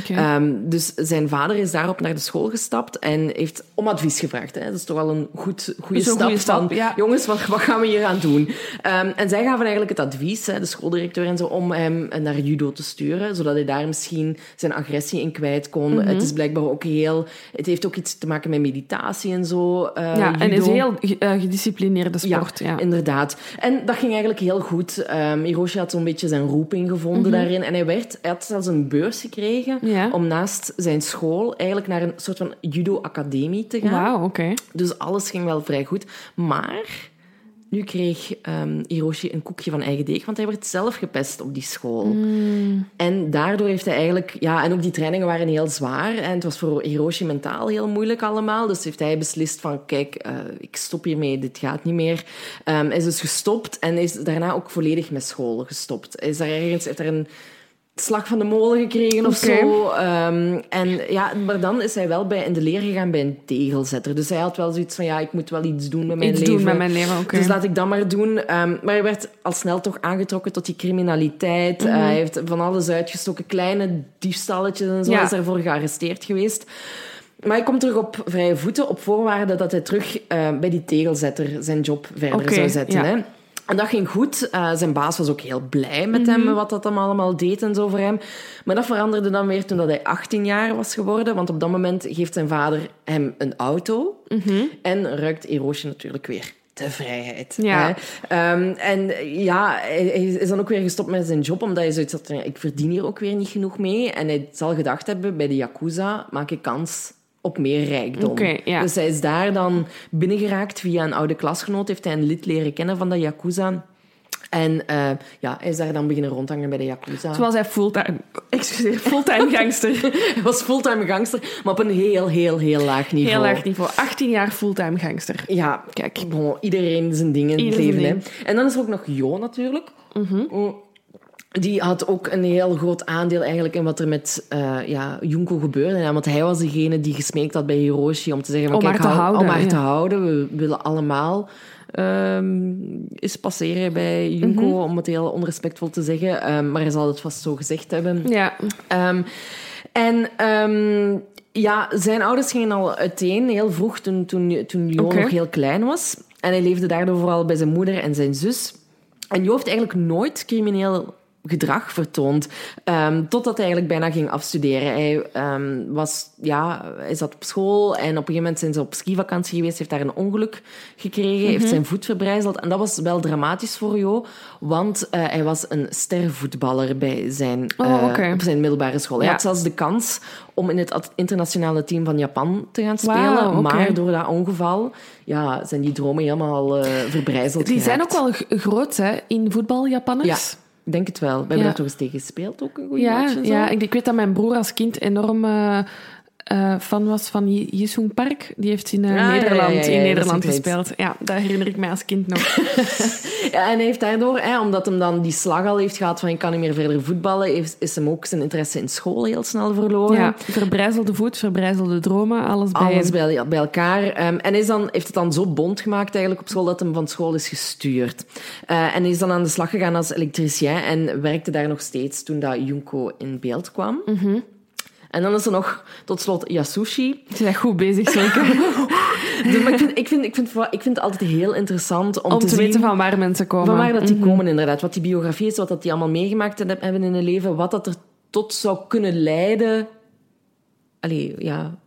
Ehm, dus zijn vader is daarop naar de school gestapt en heeft om advies gevraagd. Hè. Dat is toch wel een goed, goede stap. goede stap, van, ja. Jongens, wat, wat gaan we hier aan doen? Ehm, en zij gaven eigenlijk het advies, hè, de schooldirecteur en zo, om hem naar judo te sturen, zodat hij daar misschien zijn agressie in kwijt kon. Mhm. Het is blijkbaar ook heel... Het heeft ook iets te maken met meditatie en zo. eh, ja, en is een heel eh, gedisciplineerde sport. Ja, inderdaad. En dat ging eigenlijk heel goed. Ehm Hiroshi had zo'n beetje zijn roeping gevonden daarin. En hij, werd, hij had zelfs een beurs gekregen Mhm. Ja. om naast zijn school eigenlijk naar een soort van judo-academie te gaan. Wauw, oké. Dus alles ging wel vrij goed. Maar nu kreeg ehm, Hiroshi een koekje van eigen deeg, want hij werd zelf gepest op die school. Mm. En daardoor heeft hij eigenlijk... Ja, en ook die trainingen waren heel zwaar. En het was voor Hiroshi mentaal heel moeilijk allemaal. Dus heeft hij beslist van, kijk, eh, ik stop hiermee, dit gaat niet meer. Hij is dus gestopt en is daarna ook volledig met school gestopt. Is daar ergens... Heeft er een slag van de molen gekregen of zo. Ehm, en ja, maar dan is hij wel bij, in de leer gegaan bij een tegelzetter. Dus hij had wel zoiets van, ja, ik moet wel iets doen met mijn Iets leven. doen met mijn leven, oké. Dus laat ik dat maar doen. Ehm, maar hij werd al snel toch aangetrokken tot die criminaliteit. Mhm. Eh, hij heeft van alles uitgestoken. Kleine diefstalletjes en zo. Ja. Is daarvoor gearresteerd geweest. Maar hij komt terug op vrije voeten op voorwaarde dat hij terug eh, bij die tegelzetter zijn job verder zou zetten. ja. Hè. En dat ging goed. Eh, zijn baas was ook heel blij met Mhm. hem, wat dat hem allemaal deed en zo voor hem. Maar dat veranderde dan weer toen dat hij 18 jaar was geworden. Want op dat moment geeft zijn vader hem een auto. Mhm. En ruikt Hiroshi natuurlijk weer de vrijheid. Ja. Hè? Ehm, en ja, hij, is dan ook weer gestopt met zijn job, omdat hij zoiets had ik verdien hier ook weer niet genoeg mee. En hij zal gedacht hebben, bij de Yakuza maak ik kans op meer rijkdom. Ja. Dus hij is daar dan binnengeraakt via een oude klasgenoot. Heeft hij een lid leren kennen van de Yakuza. En eh, ja, hij is daar dan beginnen rondhangen bij de Yakuza. Zoals hij fulltime, excuseer, fulltime gangster. Hij was fulltime gangster, maar op een heel, heel, heel laag niveau. Heel laag niveau. 18 jaar fulltime gangster. Ja, Kijk. bon, iedereen zijn dingen in het leven. Hè. En dan is er ook nog Jo natuurlijk. Mm, Die had ook een heel groot aandeel eigenlijk in wat er met eh, ja, Junko gebeurde. Ja, want hij was degene die gesmeekt had bij Hiroshi om te zeggen... van, Om kijk, haar te hou- houden, Om haar ja. te houden. We willen allemaal ehm eens passeren bij Junko, Mhm. om het heel onrespectvol te zeggen. Ehm, maar hij zal het vast zo gezegd hebben. Ja, Ehm, en ja, zijn ouders gingen al uiteen heel vroeg toen, toen, toen nog heel klein was. En hij leefde daardoor vooral bij zijn moeder en zijn zus. En Jo heeft eigenlijk nooit crimineel gedrag vertoond. ehm, totdat hij eigenlijk bijna ging afstuderen. Hij, ehm, was, ja, hij zat op school en op een gegeven moment zijn ze op skivakantie geweest. heeft daar een ongeluk gekregen, heeft zijn voet verbrijzeld. En dat was wel dramatisch voor Jo, want eh, hij was een stervoetballer bij zijn, Oh, eh, op zijn middelbare school. Hij Ja. had zelfs de kans om in het internationale team van Japan te gaan spelen. Maar door dat ongeval ja, zijn die dromen helemaal eh verbrijzeld die zijn ook wel groot hè, in voetbal, Ja, Japanners. Ik denk het wel. We hebben Ja. daar toch eens tegen gespeeld, ook een goede Ja, match en zo. ja, ik, ik weet dat mijn broer als kind enorm eh, eh, fan was van Ji- Jisung Park. Die heeft in eh, Ah, ja, Nederland, ja, ja, in Nederland gespeeld. Ja, dat herinner ik mij als kind nog. Ja, en hij heeft daardoor, hè, omdat hem dan die slag al heeft gehad van ik kan niet meer verder voetballen, heeft, is hem ook zijn interesse in school heel snel verloren. ja, verbrijzelde voet, verbrijzelde dromen, alles bij Alles bij, bij elkaar. Ehm, en is dan, heeft het dan zo bond gemaakt eigenlijk op school dat hem van school is gestuurd. Eh, en is dan aan de slag gegaan als elektricien en werkte daar nog steeds toen dat Junko in beeld kwam. Mhm. En dan is er nog tot slot Yasushi. Ze zijn goed bezig, zeker. Dus, maar ik, vind, ik, vind, ik, vind, ik vind het altijd heel interessant om, Om te, zien weten van waar mensen komen. van waar dat die Mhm. komen inderdaad. Wat die biografie is, wat dat die allemaal meegemaakt heb- hebben in hun leven. Wat dat er tot zou kunnen leiden. Allee, ja...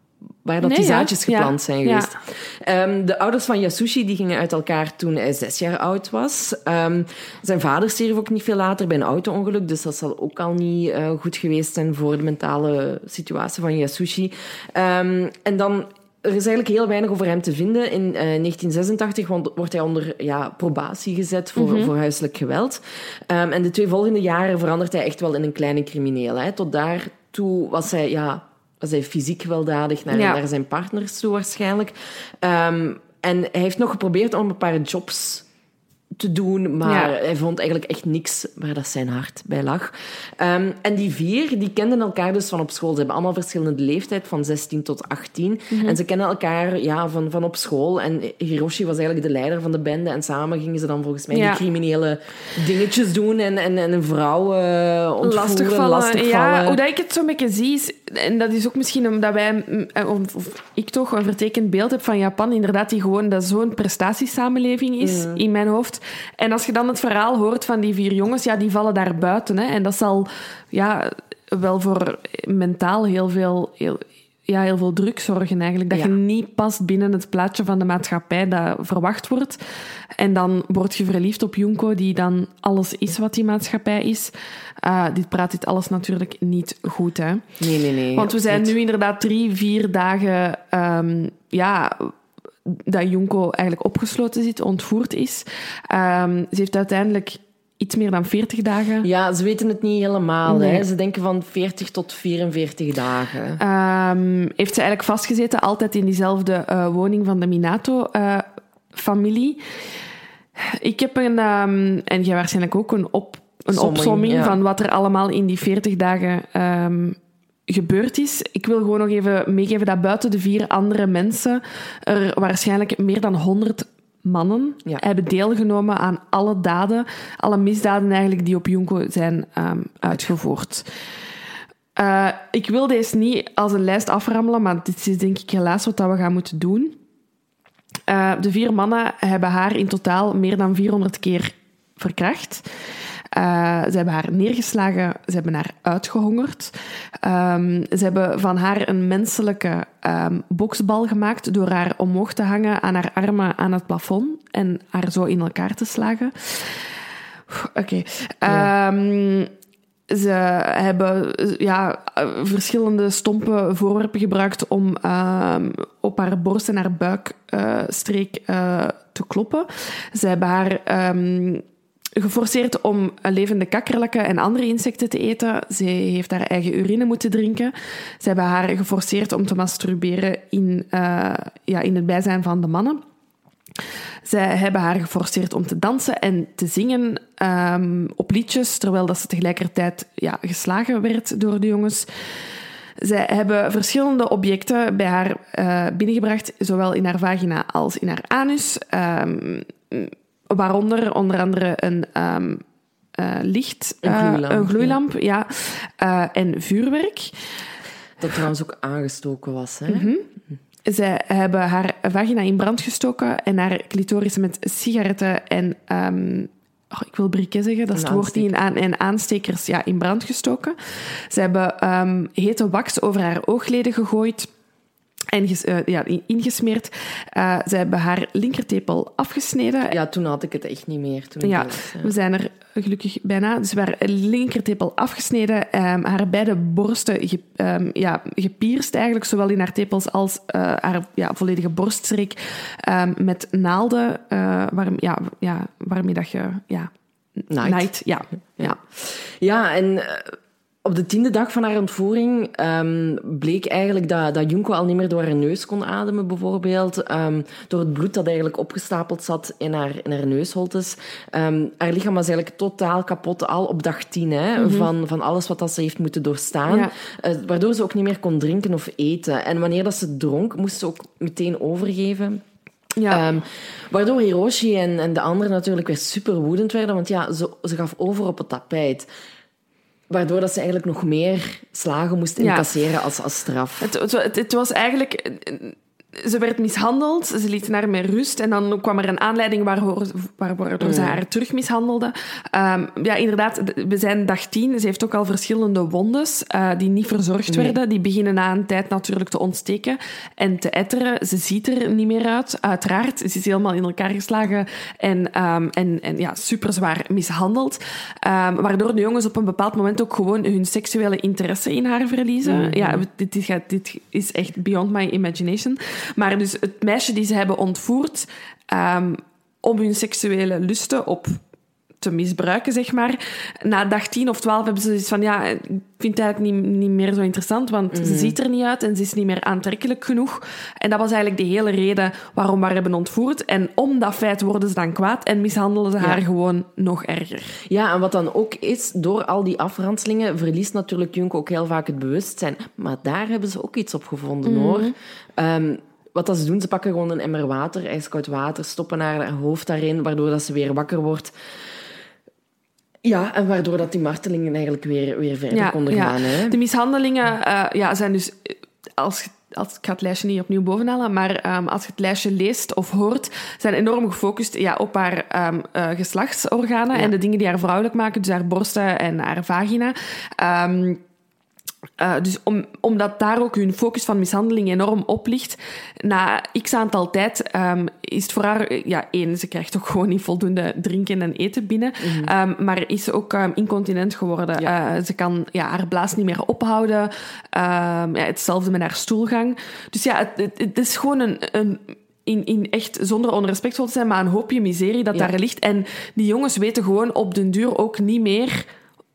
Waar dat Nee, die ja. zaadjes geplant Ja. zijn Ja. geweest. Ehm, de ouders van Yasushi die gingen uit elkaar toen hij zes jaar oud was. Ehm, zijn vader stierf ook niet veel later bij een auto-ongeluk. Dus dat zal ook al niet eh, goed geweest zijn voor de mentale situatie van Yasushi. Ehm, en dan er is eigenlijk heel weinig over hem te vinden. In eh, 1986 word- wordt hij onder ja, probatie gezet voor, voor huiselijk geweld. En de twee volgende jaren verandert hij echt wel in een kleine crimineel. Hè. Tot daartoe was hij, ja, hij fysiek gewelddadig naar, Ja. naar zijn partners toe waarschijnlijk. Ehm, en hij heeft nog geprobeerd om een paar jobs te doen, maar Ja. hij vond eigenlijk echt niks waar dat zijn hart bij lag. Ehm, en die vier, die kenden elkaar dus van op school. Ze hebben allemaal verschillende leeftijd, van 16 tot 18. Mhm. En ze kennen elkaar ja, van, van op school. En Hiroshi was eigenlijk de leider van de bende. En samen gingen ze dan volgens mij Ja. die criminele dingetjes doen en, en, en een vrouw eh ontvoeren, lastigvallen. lastigvallen. Ja, hoe dat ik het zo'n beetje zie, is, en dat is ook misschien omdat wij, mm, eh, of, of ik toch, een vertekend beeld heb van Japan, inderdaad, die gewoon dat zo'n prestatiesamenleving is in mijn hoofd. En als je dan het verhaal hoort van die vier jongens, ja, die vallen daar buiten. Hè, en dat zal ja, wel voor mentaal heel veel... Heel, ja, heel veel druk zorgen eigenlijk. Dat Ja. je niet past binnen het plaatje van de maatschappij dat verwacht wordt. En dan word je verliefd op Junko, die dan alles is wat die maatschappij is. Ah, dit praat dit alles natuurlijk niet goed, hè. Nee, nee, nee. Want we zijn nu inderdaad drie, vier dagen... ehm, ja, dat Junko eigenlijk opgesloten zit, ontvoerd is. Ehm, ze heeft uiteindelijk iets meer dan 40 dagen... Ja, ze weten het niet helemaal. Nee. Hè. Ze denken van 40 tot 44 dagen. Ehm, heeft ze eigenlijk vastgezeten, altijd in diezelfde eh, woning van de Minato-familie. ik heb een, ehm, en jij waarschijnlijk ook, een, op, een Somming, opsomming ja. van wat er allemaal in die 40 dagen ehm, gebeurd is. Ik wil gewoon nog even meegeven dat buiten de vier andere mensen er waarschijnlijk meer dan 100 mannen Ja. hebben deelgenomen aan alle daden, alle misdaden eigenlijk die op Junko zijn ehm, uitgevoerd. Eh, ik wil deze niet als een lijst aframmelen, maar dit is denk ik helaas wat dat we gaan moeten doen. Eh, de vier mannen hebben haar in totaal meer dan 400 keer verkracht. Eh, ze hebben haar neergeslagen, ze hebben haar uitgehongerd. Ehm, ze hebben van haar een menselijke ehm, boksbal gemaakt door haar omhoog te hangen aan haar armen aan het plafond en haar zo in elkaar te slagen. Oké. Ehm, ze hebben ja, verschillende stompe voorwerpen gebruikt om op haar borst en haar buikstreek uh, te kloppen. Ze hebben haar geforceerd om levende kakkerlakken en andere insecten te eten. Ze heeft haar eigen urine moeten drinken. Ze hebben haar geforceerd om te masturberen in, uh, ja, in het bijzijn van de mannen. Zij hebben haar geforceerd om te dansen en te zingen um, op liedjes, terwijl dat ze tegelijkertijd ja, geslagen werd door de jongens. Zij hebben verschillende objecten bij haar uh, binnengebracht, zowel in haar vagina als in haar anus. Um, waaronder onder andere een um, uh, licht, een gloeilamp, een gloeilamp ja. ja en vuurwerk. Dat trouwens ook aangestoken was. Hè? Mm -hmm. Zij hebben haar vagina in brand gestoken en haar clitoris met sigaretten en... Um, oh, ik wil briquet zeggen, dat is het woord die in aan, en aanstekers ja, in brand gestoken. Ze hebben um, hete wax over haar oogleden gegooid en uh, ja, ingesmeerd. Uh, ze hebben haar linkertepel afgesneden. Ja, toen had ik het echt niet meer. Toen ja, was, ja, we zijn er gelukkig bijna. Dus haar linkertepel afgesneden, um, haar beide borsten ge, um, ja, gepierst eigenlijk, zowel in haar tepels als uh, haar ja, volledige borststreek, um, met naalden, waarom, ja, ja, waarmee dat je... Ja, Night. Night ja. Ja, ja en op de tiende dag van haar ontvoering um, bleek eigenlijk dat, dat Junko al niet meer door haar neus kon ademen, bijvoorbeeld. Um, door het bloed dat eigenlijk opgestapeld zat in haar, in haar neusholtes. Um, haar lichaam was eigenlijk totaal kapot, al op dag tien, hè, mm -hmm. van, van alles wat dat ze heeft moeten doorstaan. Ja. Uh, waardoor ze ook niet meer kon drinken of eten. En wanneer dat ze dronk, moest ze ook meteen overgeven. Ja. Um, waardoor Hiroshi en, en de anderen natuurlijk weer super woedend werden, want ja, ze, ze gaf over op het tapijt. Waardoor dat ze eigenlijk nog meer slagen moest incasseren ja. als, als straf. Het, het, het, was eigenlijk... Ze werd mishandeld, ze lieten haar met rust en dan kwam er een aanleiding waardoor, waardoor ze haar terug mishandelde. Um, ja, inderdaad, we zijn dag tien. Ze heeft ook al verschillende wondes uh, die niet verzorgd Nee. werden. Die beginnen na een tijd natuurlijk te ontsteken en te etteren. Ze ziet er niet meer uit, uiteraard. Ze is helemaal in elkaar geslagen en, um, en, en ja, super zwaar mishandeld. Um, waardoor de jongens op een bepaald moment ook gewoon hun seksuele interesse in haar verliezen. Mhm. Ja, dit, dit, dit is echt beyond my imagination. Maar dus het meisje die ze hebben ontvoerd um, om hun seksuele lusten op te misbruiken, zeg maar. Na dag 10 of 12 hebben ze zoiets van, ja, ik vind het eigenlijk niet, niet meer zo interessant, want Mhm. ze ziet er niet uit en ze is niet meer aantrekkelijk genoeg. En dat was eigenlijk de hele reden waarom we haar hebben ontvoerd. En om dat feit worden ze dan kwaad en mishandelen ze haar gewoon nog erger. Ja, en wat dan ook is, door al die afranselingen verliest natuurlijk Junko ook heel vaak het bewustzijn. Maar daar hebben ze ook iets op gevonden, hoor. Um, wat dat ze doen, ze pakken gewoon een emmer water, ijskoud water, stoppen haar hoofd daarin, waardoor dat ze weer wakker wordt. Ja, en waardoor dat die martelingen eigenlijk weer, weer verder konden gaan. Hè? De mishandelingen uh, ja, zijn dus... Als, als, ik ga het lijstje niet opnieuw bovenhalen, maar um, als je het lijstje leest of hoort, zijn enorm gefocust ja, op haar um, uh, geslachtsorganen Ja. en de dingen die haar vrouwelijk maken, dus haar borsten en haar vagina. Um, uh, dus om, omdat daar ook hun focus van mishandeling enorm op ligt, na x aantal tijd um, is het voor haar... Ja, één, ze krijgt ook gewoon niet voldoende drinken en eten binnen. Mm -hmm. um, maar is ze ook um, incontinent geworden. Ja. Uh, ze kan ja, haar blaas niet meer ophouden. ja, hetzelfde met haar stoelgang. Dus ja, het, het, het is gewoon een... een in, in echt, zonder onrespectvol te zijn, maar een hoopje miserie dat ja. daar ligt. En die jongens weten gewoon op den duur ook niet meer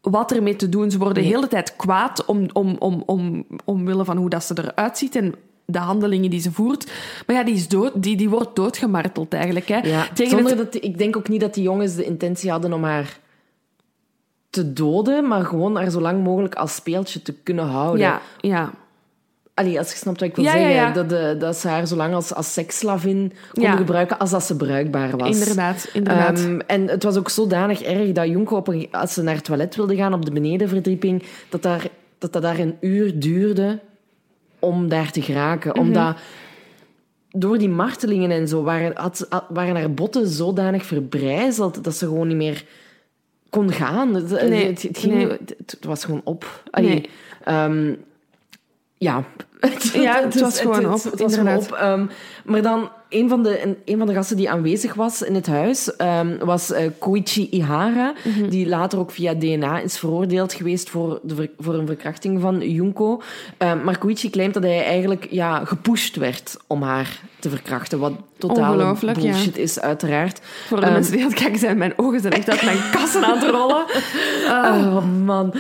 wat ermee te doen. Ze worden de hele tijd kwaad om, om, om, om, omwille van hoe dat ze eruit ziet en de handelingen die ze voert. Maar ja, die, is dood, die, die wordt doodgemarteld eigenlijk. Hè. Ja, Tegen zonder het- dat, ik denk ook niet dat die jongens de intentie hadden om haar te doden, maar gewoon haar zo lang mogelijk als speeltje te kunnen houden. Ja, ja. Allee, als je snapt wat ik wil Ja, zeggen. ja. Dat, de, dat ze haar zo lang als, als seksslavin konden gebruiken als dat ze bruikbaar was. Inderdaad, inderdaad. Ehm, en het was ook zodanig erg dat op een, als ze naar het toilet wilde gaan op de benedenverdieping, dat, daar, dat dat daar een uur duurde om daar te geraken. Mhm. Omdat door die martelingen en zo waren, had, waren haar botten zodanig verbrijzeld dat ze gewoon niet meer kon gaan. Het, Nee, het, het ging, nee. het, het was gewoon op. Allee, Nee. ehm, Ja, Ja, het was is- gewoon het, op, het was gewoon inderdaad. op. Ehm, maar dan, een van, de, een, van de gasten die aanwezig was in het huis, ehm, was eh, Koichi Ihara, Mhm. die later ook via DNA is veroordeeld geweest voor, de, voor een verkrachting van Junko. Ehm, maar Koichi claimt dat hij eigenlijk ja, gepusht werd om haar te verkrachten, wat ja. bullshit is, uiteraard. Voor de mensen die aan het kijken zijn, mijn ogen zijn echt uit mijn kassen aan het rollen. Oh, man.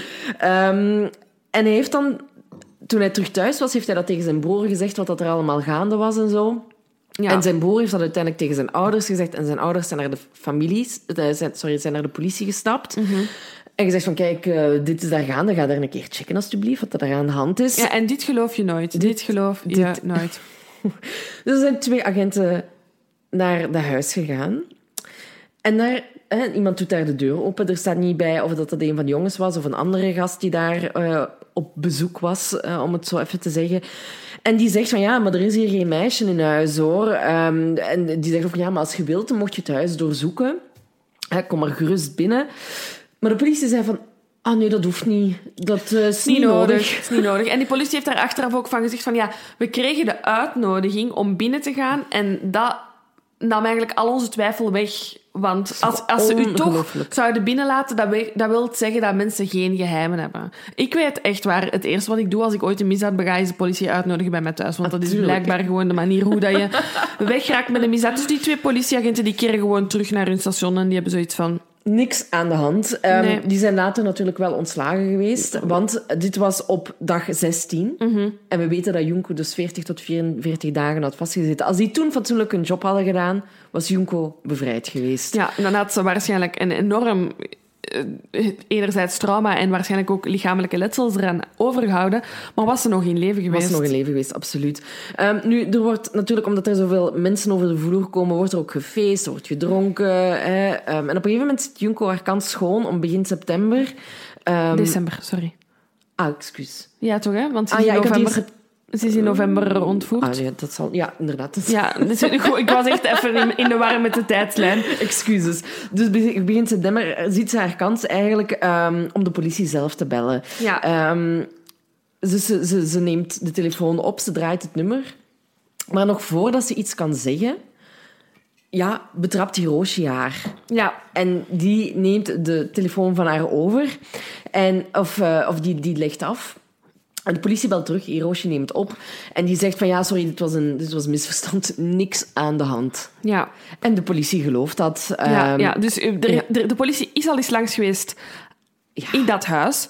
En hij heeft dan, toen hij terug thuis was, heeft hij dat tegen zijn broer gezegd, wat dat er allemaal gaande was en zo. Ja. En zijn broer heeft dat uiteindelijk tegen zijn ouders gezegd. En zijn ouders zijn naar de families, eh, zijn, sorry, zijn naar de politie gestapt. Mhm. En gezegd van, kijk, eh, dit is daar gaande. Ga daar een keer checken, alstublieft, wat er aan de hand is. Ja, en dit geloof je nooit. Dit, geloof je nooit. Dus er zijn twee agenten naar dat huis gegaan. En daar, iemand doet daar de deur open. Er staat niet bij of dat, dat een van de jongens was of een andere gast die daar eh, op bezoek was, eh, om het zo even te zeggen. En die zegt van ja, maar er is hier geen meisje in huis hoor. Ehm, en die zegt ook ja, maar als je wilt, dan mocht je het huis doorzoeken. Hè, kom maar gerust binnen. Maar de politie zei van ah nee, dat hoeft niet. Dat eh, is niet nodig. Is niet nodig. En die politie heeft daar achteraf ook van gezegd van ja, we kregen de uitnodiging om binnen te gaan en dat nam eigenlijk al onze twijfel weg. Want als, als ze u toch zouden binnenlaten, dat, we, dat wil zeggen dat mensen geen geheimen hebben. Ik weet echt waar, het eerste wat ik doe als ik ooit een misdaad bega, is de politie uitnodigen bij mij thuis. Want dat is blijkbaar gewoon de manier hoe dat je wegraakt met een misdaad. Dus die twee politieagenten die keren gewoon terug naar hun station en die hebben zoiets van... Niks aan de hand. Ehm, Nee. Die zijn later natuurlijk wel ontslagen geweest. Want dit was op dag 16. Mhm. En we weten dat Junko dus 40 tot 44 dagen had vastgezeten. Als die toen fatsoenlijk een job hadden gedaan, was Junko bevrijd geweest. Ja, dan had ze waarschijnlijk een enorm... eh, enerzijds trauma en waarschijnlijk ook lichamelijke letsels eraan overgehouden. Maar was ze nog in leven geweest? Was nog in leven geweest, absoluut. Ehm, nu, er wordt natuurlijk, omdat er zoveel mensen over de vloer komen, wordt er ook gefeest, er wordt gedronken. Hè. Ehm, en op een gegeven moment zit Junko haar kans schoon om begin september. Ehm, December, sorry. ah, excuus. Ja, toch, hè? Want ze Ah ja, ik had die ze is in november ontvoerd. Ah, ja, dat zal... Ja, inderdaad. Ja, dus ik was echt even in, de war met de tijdslijn. Excuses. Dus be- begin september eh, ziet ze haar kans eigenlijk ehm, om de politie zelf te bellen. Ja. Ehm, ze, ze, ze, ze neemt de telefoon op, ze draait het nummer. Maar nog voordat ze iets kan zeggen, ja, betrapt Hiroshi haar. Ja, En die neemt de telefoon van haar over. En, of eh, of die, die legt af. En de politie belt terug, Hiroshi neemt op. En die zegt van ja, sorry, dit was een, dit was een misverstand. Niks aan de hand. ja. En de politie gelooft dat. Ja, Ehm, ja, dus eh, de, de, de politie is al eens langs geweest in dat huis.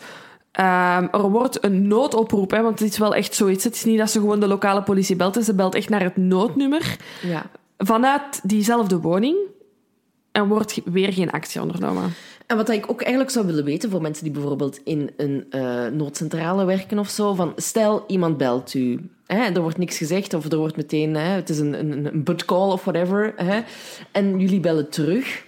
Ehm, er wordt een noodoproep, hè, want het is wel echt zoiets. Het is niet dat ze gewoon de lokale politie belt. Ze belt echt naar het noodnummer ja. vanuit diezelfde woning. En wordt weer geen actie ondernomen. En wat ik ook eigenlijk zou willen weten voor mensen die bijvoorbeeld in een eh, noodcentrale werken of zo, van stel iemand belt u, hè, er wordt niks gezegd of er wordt meteen, hè, het is een, een, een butt call of whatever, hè, en jullie bellen terug.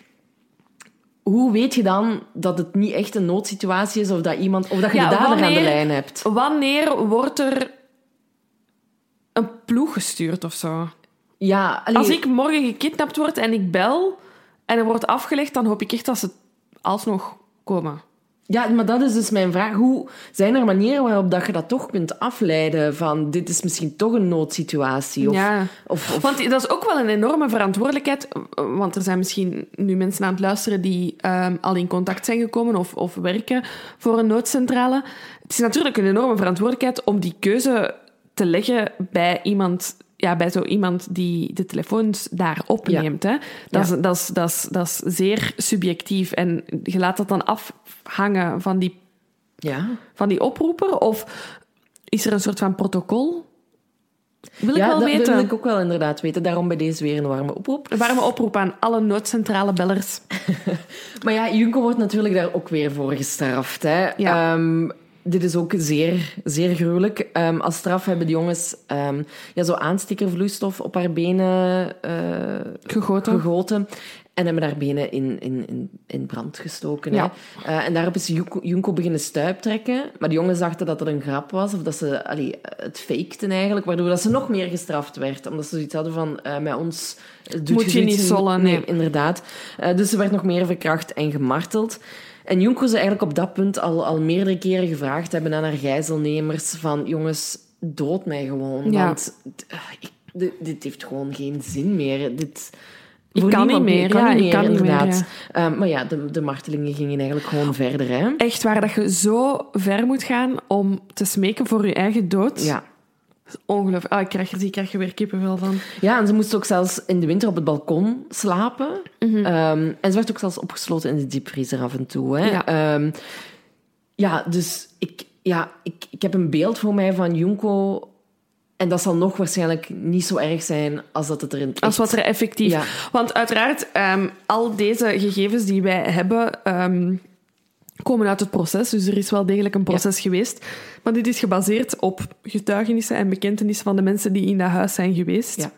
Hoe weet je dan dat het niet echt een noodsituatie is of dat, iemand, of dat je Ja, de dader aan de lijn hebt? Wanneer wordt er een ploeg gestuurd of zo? Ja, Als ik morgen gekidnapt word en ik bel en er wordt afgelegd, dan hoop ik echt dat ze alsnog komen. ja, maar dat is dus mijn vraag. Hoe zijn er manieren waarop dat je dat toch kunt afleiden van dit is misschien toch een noodsituatie? Of, ja. of, of- Want dat is ook wel een enorme verantwoordelijkheid. Want er zijn misschien nu mensen aan het luisteren die ehm, al in contact zijn gekomen of, of werken voor een noodcentrale. Het is natuurlijk een enorme verantwoordelijkheid om die keuze te leggen bij iemand. Ja, bij zo iemand die de telefoons daar opneemt. Hè? Dat, Ja. is, dat, is, dat, is, dat is zeer subjectief. En je laat dat dan afhangen van die, ja. van die oproeper? Of is er een soort van protocol? Wil ik wel dat weten. wil ik ook wel inderdaad weten. Daarom bij deze weer een warme oproep. Een warme oproep aan alle noodcentrale bellers. Maar ja, Junko wordt natuurlijk daar ook weer voor gestraft. Hè. Ja. Ehm, dit is ook zeer, zeer gruwelijk. Ehm, als straf hebben de jongens ehm, ja, zo aanstekervloeistof op haar benen eh, Gegoten. gegoten. En hebben haar benen in, in, in, in brand gestoken. Ja. Hè. Eh, en daarop is Junko, Junko beginnen stuiptrekken. Maar de jongens dachten dat dat een grap was. Of dat ze allee, het fakten eigenlijk. Waardoor dat ze nog meer gestraft werd. Omdat ze zoiets hadden van... eh, met ons doet Moet je niet zollen, nee. inderdaad. Eh, dus ze werd nog meer verkracht en gemarteld. En Junko ze eigenlijk op dat punt al, al meerdere keren gevraagd hebben aan haar gijzelnemers van... Jongens, dood mij gewoon. Ja. Want eh, ik, dit, dit heeft gewoon geen zin meer. Dit, Ik kan niet meer, kan ja, niet ik meer, kan niet meer, inderdaad. Ehm, maar ja, de, de martelingen gingen eigenlijk gewoon verder. Hè? Echt waar dat je zo ver moet gaan om te smeken voor je eigen dood. Ja. Ongelooflijk. Ah, ik krijg er, ik krijg er weer kippenvel van. ja, en ze moest ook zelfs in de winter op het balkon slapen. Mhm. Ehm, en ze werd ook zelfs opgesloten in de diepvriezer af en toe. Hè? Ja. Ehm, ja, dus ik, ja, ik, ik heb een beeld voor mij van Junko. En dat zal nog waarschijnlijk niet zo erg zijn als dat het er in het Als wat er effectief... Ja. Want uiteraard, ehm, al deze gegevens die wij hebben... komen uit het proces, dus er is wel degelijk een proces geweest. Maar dit is gebaseerd op getuigenissen en bekentenissen van de mensen die in dat huis zijn geweest. Ja.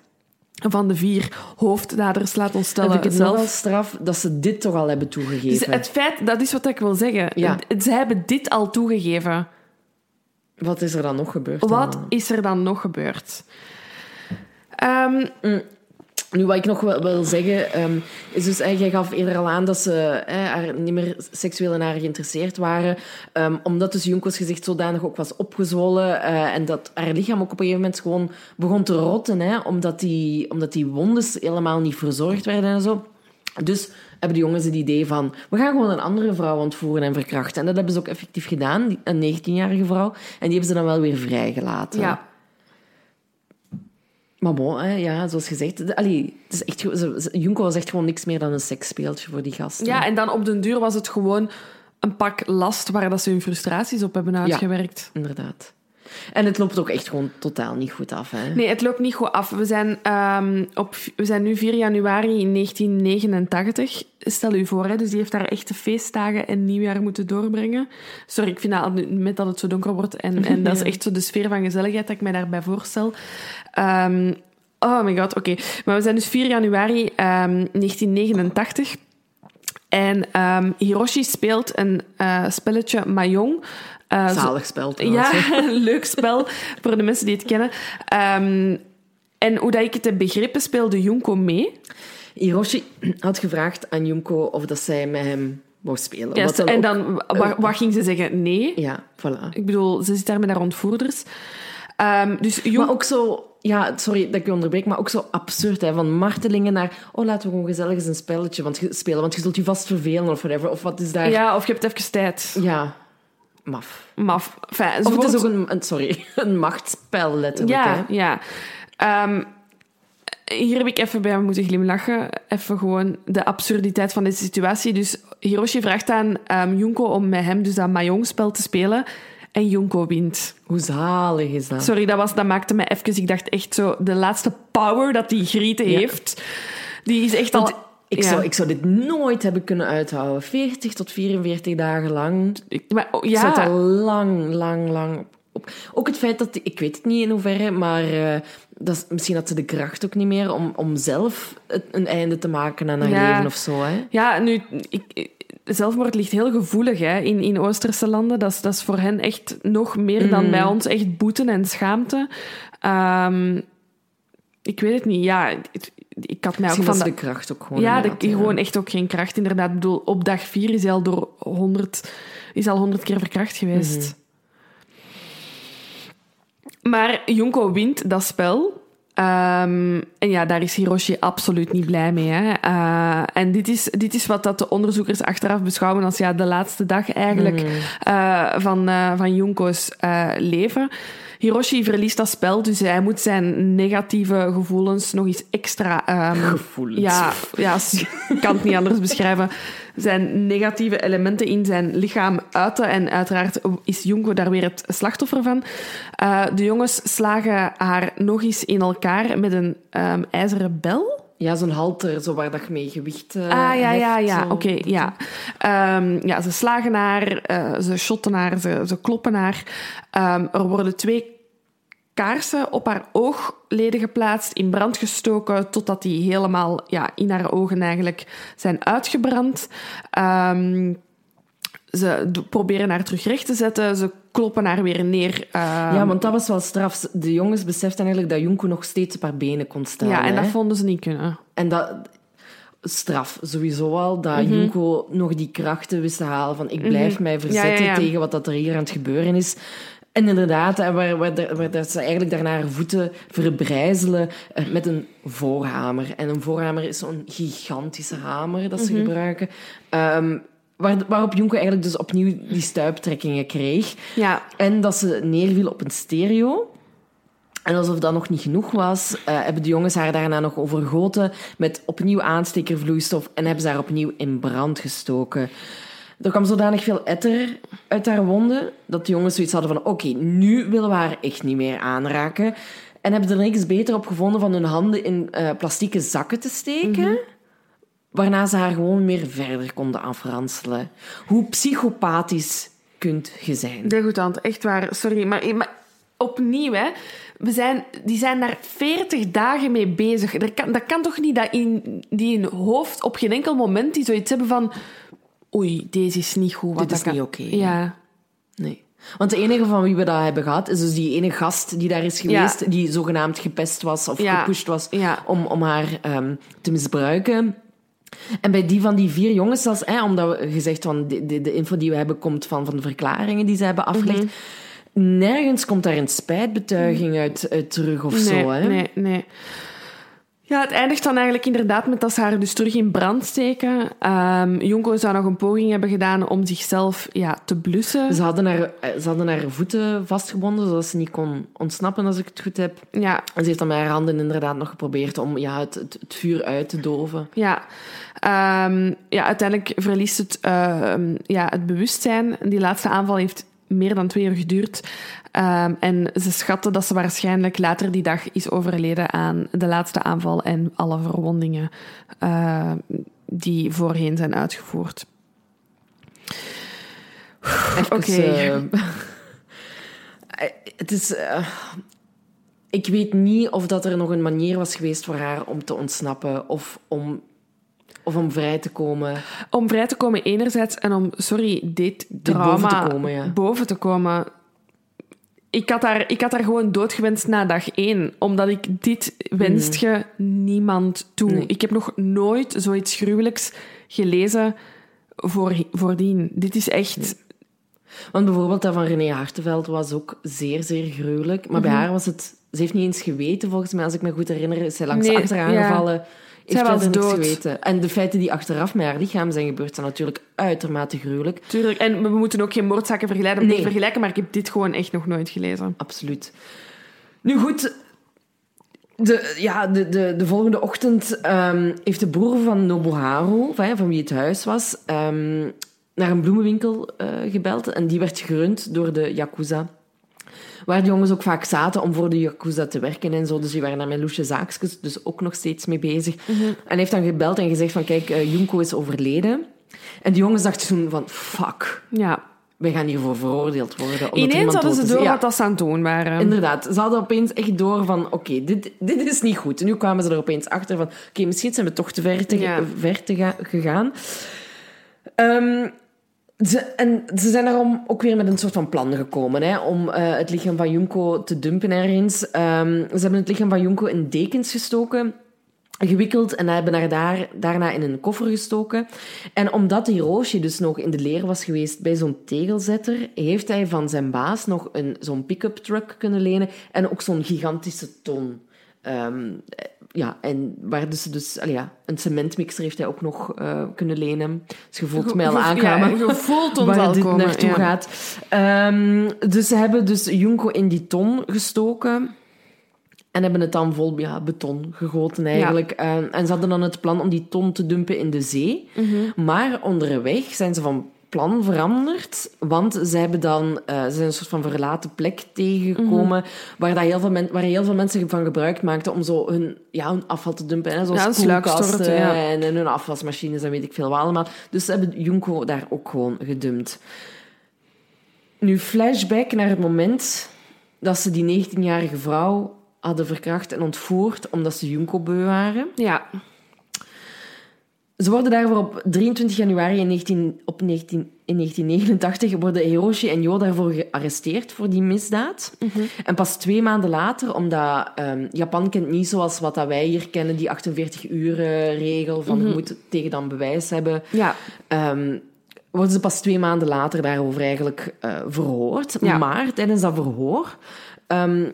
Van de vier hoofddaders, laat ons En stellen, ik het zelf. wel straf dat ze dit toch al hebben toegegeven. Dus het feit, dat is wat ik wil zeggen. Ja. Ze hebben dit al toegegeven. Wat is er dan nog gebeurd? Wat dan? is er dan nog gebeurd? Ehm, Nu, wat ik nog wil, wil zeggen, ehm, is dus, eh, jij gaf eerder al aan dat ze eh, haar niet meer seksueel in haar geïnteresseerd waren, Ehm, omdat dus Junko's gezicht zodanig ook was opgezwollen eh, en dat haar lichaam ook op een gegeven moment gewoon begon te rotten, hè, omdat, die, omdat die wondes helemaal niet verzorgd werden en zo. Dus hebben de jongens het idee van, we gaan gewoon een andere vrouw ontvoeren en verkrachten. En dat hebben ze ook effectief gedaan, een 19-jarige vrouw. En die hebben ze dan wel weer vrijgelaten. ja. Maar bon, hè, ja, zoals gezegd... de- Allee, het is echt, ze- Junko was echt gewoon niks meer dan een seksspeeltje voor die gasten. ja, en dan op den duur was het gewoon een pak last waar dat ze hun frustraties op hebben uitgewerkt. Inderdaad. En het loopt ook echt gewoon totaal niet goed af. Hè? Nee, het loopt niet goed af. We zijn, ehm, op, we zijn nu 4 januari 1989. Stel u voor, hè, dus die heeft daar echte feestdagen en nieuwjaar moeten doorbrengen. Sorry, ik vind dat met dat het zo donker wordt. En, en dat is echt zo de sfeer van gezelligheid dat ik mij daarbij voorstel. Ehm, oh my god, oké. Maar we zijn dus 4 januari ehm, 1989. En ehm, Hiroshi speelt een eh, spelletje Mahjong. Zo- Zalig spel trouwens, ja, leuk spel voor de mensen die het kennen. Ehm, en hoe dat ik het heb begrepen, speelde Junko mee. Hiroshi had gevraagd aan Junko of dat zij met hem wou spelen. En ook- dan, wa- wat ging ze zeggen? Nee. Ja, voilà. Ik bedoel, ze zit daar met haar ontvoerders. Ehm, dus. Maar ook zo... Ja, sorry dat ik je onderbreek, maar ook zo absurd, hè. Van martelingen naar... Oh, laten we gewoon gezellig eens een spelletje want, spelen, want je zult je vast vervelen of whatever. Of wat is daar... Ja, of je hebt even tijd. Ja, maf. Maf. Enfin, Of het is ook een. Sorry, een machtsspel, letterlijk, Ja, hè. ja. Ehm, hier heb ik even bij moeten glimlachen. Even gewoon de absurditeit van deze situatie. Dus Hiroshi vraagt aan ehm, Junko om met hem dus dat Mahjong-spel te spelen. En Junko wint. Hoe zalig is dat? Sorry, dat, was, dat maakte me even... Ik dacht echt zo... De laatste power dat die Griet heeft... Die is echt al... Ik, ja. zou, ik zou dit nooit hebben kunnen uithouden. 40 tot 44 dagen lang. Ik- maar, oh, Ik zat ja, al lang, lang, lang op. Ook het feit dat... Ik weet het niet in hoeverre, maar... eh, dat is- misschien had ze de kracht ook niet meer om, om zelf het- een einde te maken aan haar Ja. leven of zo. Hè? ja, nu... Ik, ik- zelfmoord ligt heel gevoelig hè, in, in Oosterse landen. Dat is, dat is voor hen echt nog meer dan bij ons. Echt boeten en schaamte. Ehm, ik weet het niet. Ja, ik had mij ook van... de- de kracht ook gewoon Ja, de, hè. gewoon echt ook geen kracht, inderdaad. Ik bedoel, op dag vier is hij al door 100, is al 100 keer verkracht geweest. Maar Junko wint dat spel. Ehm, en ja, daar is Hiroshi absoluut niet blij mee. Hè. Eh, en dit is, dit is wat dat de onderzoekers achteraf beschouwen als ja, de laatste dag eigenlijk eh, van, eh, van Junko's eh, leven. Hiroshi verliest dat spel, dus hij moet zijn negatieve gevoelens nog eens extra... ehm, Gevoelens. Ja, ja, ik kan het niet anders beschrijven. Zijn negatieve elementen in zijn lichaam uiten. En uiteraard is Junko daar weer het slachtoffer van. Eh, de jongens slagen haar nog eens in elkaar met een ehm, ijzeren bel. Ja, zo'n halter, zo waar dat je mee gewicht eh, Ah, ja, ja, ja. Oké, ja. Ehm, ja. Ze slagen haar, eh, ze shotten haar, ze, ze kloppen haar. Er worden twee kaarsen op haar oogleden geplaatst, in brand gestoken, totdat die helemaal ja, in haar ogen eigenlijk zijn uitgebrand. Ehm, ze proberen haar terug recht te zetten, ze kloppen haar weer neer. Ehm, Ja, want dat was wel straf. De jongens beseften eigenlijk dat Junko nog steeds op haar benen kon staan. ja, en hè. dat vonden ze niet kunnen. En dat... Straf, sowieso al. Dat Mhm. Junko nog die krachten wist te halen van ik blijf mij verzetten Ja, ja, ja. tegen wat dat er hier aan het gebeuren is. En inderdaad, waar, waar, waar dat ze eigenlijk daarna haar voeten verbrijzelen eh, met een voorhamer. En een voorhamer is zo'n gigantische hamer dat ze gebruiken. Ehm, waar, waarop Junko eigenlijk dus opnieuw die stuiptrekkingen kreeg. Ja. En dat ze neerviel op een stereo. En alsof dat nog niet genoeg was, eh, hebben de jongens haar daarna nog overgoten met opnieuw aanstekervloeistof en hebben ze haar opnieuw in brand gestoken. Er kwam zodanig veel etter uit haar wonden dat de jongens zoiets hadden van oké, nu willen we haar echt niet meer aanraken. En hebben er niks beter op gevonden van hun handen in eh plastieke zakken te steken. Waarna ze haar gewoon meer verder konden afranselen. Hoe psychopathisch kunt je zijn? Degoutant, echt waar. Sorry, maar, maar opnieuw, hè. We zijn, die zijn daar 40 dagen mee bezig. Dat kan, dat kan toch niet dat in die in hoofd op geen enkel moment die zoiets hebben van... Oei, deze is niet goed. Wat Dit dat is niet oké. Ja. Nee. Want de enige van wie we dat hebben gehad, is dus die ene gast die daar is geweest, die zogenaamd gepest was of Ja. gepusht was Ja. om, om haar ehm, te misbruiken. En bij die van die vier jongens, zelfs, hè, omdat we gezegd van de, de, de info die we hebben komt van, van de verklaringen die ze hebben afgelegd, Mhm. nergens komt daar een spijtbetuiging uit, uit terug of Nee, zo. Hè? nee, nee. Ja, het eindigt dan eigenlijk inderdaad met dat ze haar dus terug in brand steken. Ehm Junko zou nog een poging hebben gedaan om zichzelf ja, te blussen. Ze hadden, haar, eh, ze hadden haar voeten vastgebonden, zodat ze niet kon ontsnappen, als ik het goed heb. Ja, En ze heeft dan met haar handen inderdaad nog geprobeerd om ja, het, het, het vuur uit te doven. Ja. Ehm, ja, uiteindelijk verliest het, ehm, ja, het bewustzijn. Die laatste aanval heeft meer dan twee uur geduurd. Ehm, en ze schatten dat ze waarschijnlijk later die dag is overleden aan de laatste aanval en alle verwondingen eh, die voorheen zijn uitgevoerd. Oké. eh, het is... eh, ik weet niet of dat er nog een manier was geweest voor haar om te ontsnappen of om, of om vrij te komen. Om vrij te komen enerzijds en om, sorry, dit trauma boven te komen, ja. boven te komen. Ik had, daar, ik had daar gewoon doodgewenst na dag één. Omdat ik dit wenst je niemand toe. Nee. Ik heb nog nooit zoiets gruwelijks gelezen voor, voordien. Dit is echt... Want bijvoorbeeld dat van René Hartenveld was ook zeer, zeer gruwelijk. Maar bij Mhm. haar was het... Ze heeft niet eens geweten, volgens mij, als ik me goed herinner. Is zij langs Nee, achteraan ja. gevallen. Heeft Zij was dood. geweten. En de feiten die achteraf met haar lichaam zijn gebeurd, zijn natuurlijk uitermate gruwelijk. Tuurlijk. En we moeten ook geen moordzaken vergelijken, Nee. vergelijken, maar ik heb dit gewoon echt nog nooit gelezen. Absoluut. Nu goed, de, ja, de, de, de volgende ochtend ehm, heeft de broer van Nobuharu, van, van wie het huis was, ehm, naar een bloemenwinkel eh, gebeld. En die werd gerund door de Yakuza. Waar de jongens ook vaak zaten om voor de Yakuza te werken en zo. Dus die waren daar met loesje zaakjes, dus ook nog steeds mee bezig. En hij heeft dan gebeld en gezegd van, kijk, eh, Junko is overleden. En de jongens dachten toen van, fuck, Ja. wij gaan hiervoor veroordeeld worden. Ineens hadden ze door Ja. wat dat ze aan het doen waren. Inderdaad, ze hadden opeens echt door van, oké, dit, dit is niet goed. En nu kwamen ze er opeens achter van, oké, misschien zijn we toch te ver, te, Ja. ver te ga- gegaan. Ehm, ze, en ze zijn daarom ook weer met een soort van plan gekomen, hè, om eh, het lichaam van Junko te dumpen ergens. Ehm, ze hebben het lichaam van Junko in dekens gestoken gewikkeld en hebben haar daar, daarna in een koffer gestoken. En omdat Hiroshi dus nog in de leer was geweest bij zo'n tegelzetter, heeft hij van zijn baas nog een, zo'n pick-up truck kunnen lenen en ook zo'n gigantische ton. Ehm, eh, ja, en waar dus, dus allee, ja, een cementmixer heeft hij ook nog eh, kunnen lenen. Dus je voelt mij al Ge- ja, aankomen je voelt ons waar al dit komen, naartoe ja. gaat. Ehm, dus ze hebben dus Junko in die ton gestoken. En hebben het dan vol ja, beton gegoten eigenlijk. Ehm, en ze hadden dan het plan om die ton te dumpen in de zee. Mhm. Maar onderweg zijn ze van plan veranderd. Want ze, hebben dan, eh, ze zijn een soort van verlaten plek tegengekomen. Mhm. waar, dat heel veel men, waar heel veel mensen van gebruik maakten om zo hun, ja, hun afval te dumpen. Hè, zoals Ja, een sluikstorten, koelkasten ja. en, en hun afwasmachines en weet ik veel wat allemaal. Dus ze hebben Junko daar ook gewoon gedumpt. Nu, flashback naar het moment dat ze die 19-jarige vrouw hadden verkracht en ontvoerd omdat ze Junko beu waren. Ja. Ze worden daarvoor op 23 januari in, 19, op 19, in 1989 worden Hiroshi en Jo daarvoor gearresteerd voor die misdaad. En pas twee maanden later, omdat ehm, Japan kent niet zoals wat dat wij hier kennen, die 48-uren regel van je moet tegen dan bewijs hebben. Ja. Ehm, worden ze pas twee maanden later daarover eigenlijk uh, verhoord. Ja. Maar tijdens dat verhoor ehm,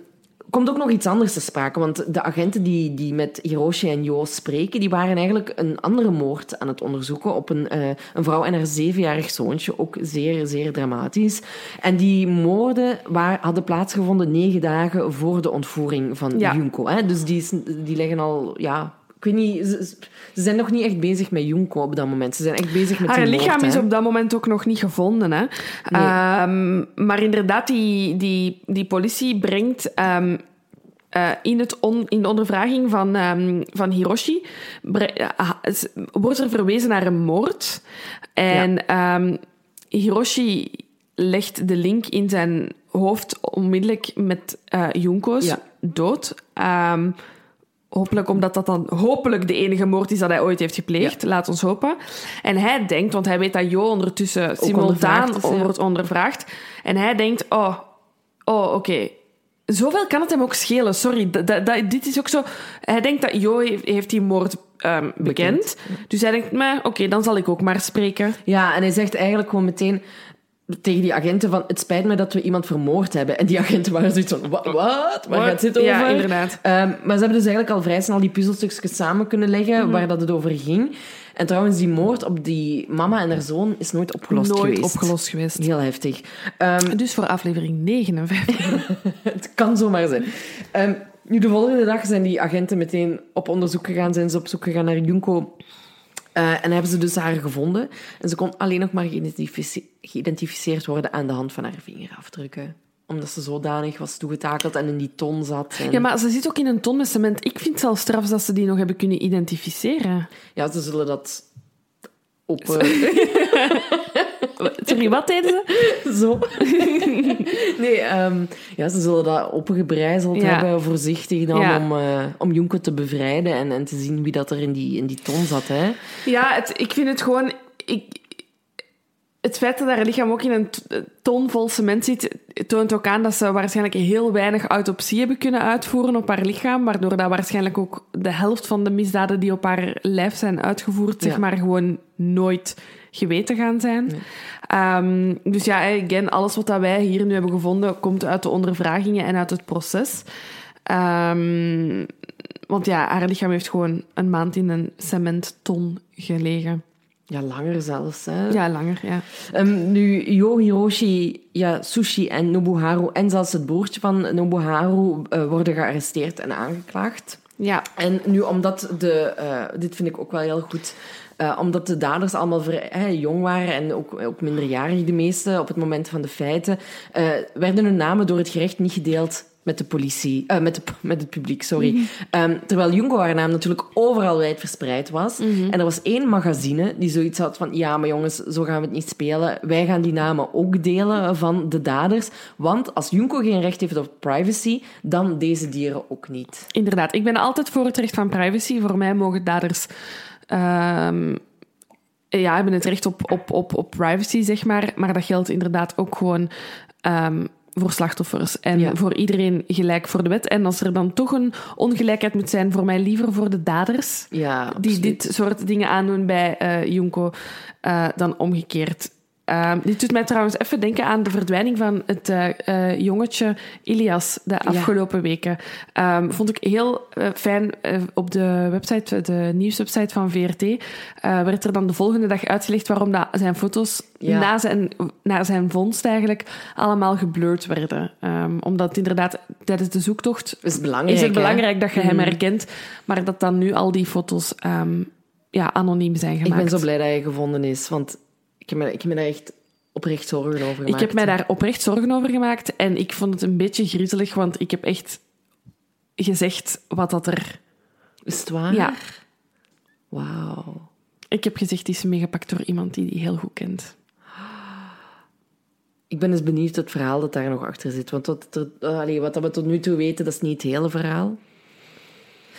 komt ook nog iets anders te sprake. Want de agenten die, die met Hiroshi en Jo spreken, die waren eigenlijk een andere moord aan het onderzoeken op een, uh, een vrouw en haar zevenjarig zoontje. Ook zeer, zeer dramatisch. En die moorden waar, hadden plaatsgevonden negen dagen voor de ontvoering van Ja. Junko. Hè? Dus die, die leggen al... Ja, ik weet niet... Ze, ze zijn nog niet echt bezig met Junko op dat moment. Ze zijn echt bezig met Haar moord, lichaam is hè. op dat moment ook nog niet gevonden. Hè? Ehm, maar inderdaad, die, die, die politie brengt ehm, eh, in, het on- in de ondervraging van, ehm, van Hiroshi... bre- eh, s- wordt er verwezen naar een moord. En Hiroshi legt de link in zijn hoofd onmiddellijk met eh Junko's Ja. dood. Ehm, Hopelijk omdat dat dan hopelijk de enige moord is dat hij ooit heeft gepleegd. Laat ons hopen. En hij denkt, want hij weet dat Jo ondertussen simultaan ja. wordt ondervraagd. En hij denkt, oh, oh oké. Zoveel kan het hem ook schelen. Sorry, dat, dat, dat- dit is ook zo... Hij denkt dat Jo heeft, die moord ehm, bekend. Dus hij denkt, maar oké, dan zal ik ook maar spreken. Ja, en hij zegt eigenlijk gewoon meteen tegen die agenten van... Het spijt me dat we iemand vermoord hebben. En die agenten waren zoiets van... Wat? Waar gaat dit over? Ja, inderdaad. Ehm, maar ze hebben dus eigenlijk al vrij snel die puzzelstukjes samen kunnen leggen Mhm. waar dat het over ging. En trouwens, die moord op die mama en haar zoon is nooit opgelost Nooit geweest. opgelost geweest. Heel heftig. Ehm, Dus voor aflevering 59. het kan zomaar zijn. Ehm, nu, de volgende dag zijn die agenten meteen op onderzoek gegaan. Zijn ze op zoek gegaan naar Junko. Eh, en hebben ze dus haar gevonden. En ze kon alleen nog maar geïdentifice- geïdentificeerd worden aan de hand van haar vingerafdrukken. Omdat ze zodanig was toegetakeld en in die ton zat. En... Ja, maar ze zit ook in een ton met cement. Ik vind zelfs straf dat ze die nog hebben kunnen identificeren. Ja, ze zullen dat op... eh, Sorry, wat deden ze? zo. nee, ehm, ja, ze zullen dat opgebrijzeld Ja. hebben, voorzichtig dan, Ja. om, eh, om te bevrijden en, en te zien wie dat er in die, in die ton zat. Hè. Ja, het, ik vind het gewoon... Ik, het feit dat haar lichaam ook in een ton vol cement zit, toont ook aan dat ze waarschijnlijk heel weinig autopsie hebben kunnen uitvoeren op haar lichaam, waardoor dat waarschijnlijk ook de helft van de misdaden die op haar lijf zijn uitgevoerd, zeg maar, gewoon nooit geweten gaan zijn. Ehm, dus ja, again, alles wat dat wij hier nu hebben gevonden, komt uit de ondervragingen en uit het proces. Ehm, want ja, haar lichaam heeft gewoon een maand in een cementton gelegen. Ja, langer zelfs. Hè. Ja, langer, ja. Ehm, nu, Yo Hiroshi, Yasushi en Nobuharu en zelfs het broertje van Nobuharu eh, worden gearresteerd en aangeklaagd. Ja, En nu, omdat de... eh, dit vind ik ook wel heel goed. eh, omdat de daders allemaal vrij jong waren en ook, ook minderjarig de meeste op het moment van de feiten, werden hun namen door het gerecht niet gedeeld met de politie, eh, met, de, met het publiek, sorry. Ehm, terwijl Junko haar naam natuurlijk overal wijd verspreid was. En er was één magazine die zoiets had van, ja, maar jongens, zo gaan we het niet spelen. Wij gaan die namen ook delen van de daders. Want als Junko geen recht heeft op privacy, dan deze dieren ook niet. inderdaad. Ik ben altijd voor het recht van privacy. Voor mij mogen daders... ehm, ja, hebben het recht op, op, op, op privacy, zeg maar. Maar dat geldt inderdaad ook gewoon ehm, voor slachtoffers. En Ja. voor iedereen gelijk voor de wet. En als er dan toch een ongelijkheid moet zijn, voor mij liever voor de daders. Ja, die dit soort dingen aandoen bij eh Junko, eh, dan omgekeerd. Ehm, dit doet mij trouwens even denken aan de verdwijning van het eh, eh, jongetje Ilias de afgelopen weken. Ehm, vond ik heel eh, fijn op de website, de nieuwswebsite van VRT, werd er dan de volgende dag uitgelegd waarom dat zijn foto's Ja. na, zijn, na zijn vondst eigenlijk allemaal geblurred werden. Ehm, omdat inderdaad tijdens de zoektocht is belangrijk. is het hè? belangrijk dat je hem Mhm. herkent, maar dat dan nu al die foto's ja, anoniem zijn gemaakt. Ik ben zo blij dat hij gevonden is, want ik heb me, ik heb me daar echt oprecht zorgen over gemaakt. Ik heb mij daar oprecht zorgen over gemaakt en ik vond het een beetje griezelig, want ik heb echt gezegd wat dat er... Is het waar? Ja, Wauw. ik heb gezegd, die is meegepakt door iemand die die heel goed kent. Ik ben dus benieuwd het verhaal dat daar nog achter zit. Want wat, er, allee, wat we tot nu toe weten, dat is niet het hele verhaal.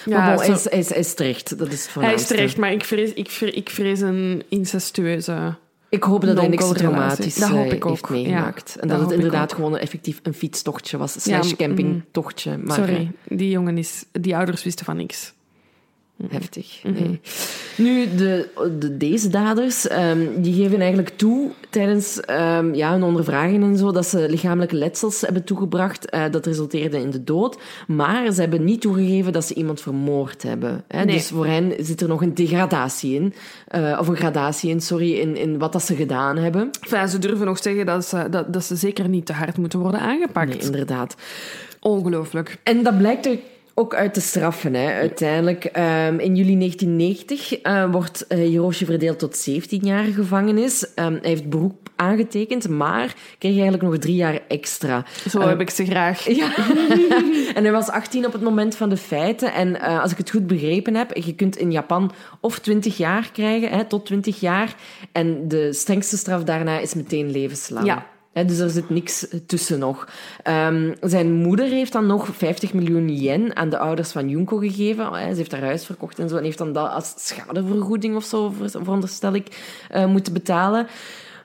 Ja, maar bon, zo- hij, is, hij, is, hij is terecht. Dat is hij is terecht, maar ik vrees, ik, vrees, ik vrees een incestueuze... Ik hoop dat hij niks traumatisch Dat hoop eh, ik ook, heeft meegemaakt. ja. en Dat dat het inderdaad gewoon effectief een fietstochtje was. Slash Ja, campingtochtje. Maar, Sorry, die jongen is... Die ouders wisten van niks. Eh, Heftig. Nee. Nu, de, de, deze daders, ehm, die geven eigenlijk toe tijdens ehm, ja, hun ondervraging en zo, dat ze lichamelijke letsels hebben toegebracht. eh, dat resulteerde in de dood. Maar ze hebben niet toegegeven dat ze iemand vermoord hebben. Hè? Nee. Dus voor hen zit er nog een degradatie in. eh, of een gradatie in, sorry, in, in wat dat ze gedaan hebben. Enfin, ze durven nog zeggen dat ze, dat, dat ze zeker niet te hard moeten worden aangepakt. Nee, inderdaad. Ongelooflijk. En dat blijkt er ook uit de straffen, hè, uiteindelijk. Ehm, in juli 1990 eh, wordt eh, Hiroshi verdeeld tot 17 jaar gevangenis. Ehm, hij heeft beroep aangetekend, maar kreeg eigenlijk nog drie jaar extra. Zo heb ik ze graag. Ja. en hij was 18 op het moment van de feiten. En eh, als ik het goed begrepen heb, je kunt in Japan of 20 jaar krijgen, hè, tot 20 jaar. En de strengste straf daarna is meteen levenslang. Ja. Dus er zit niks tussen nog. Ehm, zijn moeder heeft dan nog 50 miljoen yen aan de ouders van Junko gegeven. Hè, Ze heeft haar huis verkocht en zo. En heeft dan dat als schadevergoeding of zo, ver- veronderstel ik, eh, moeten betalen.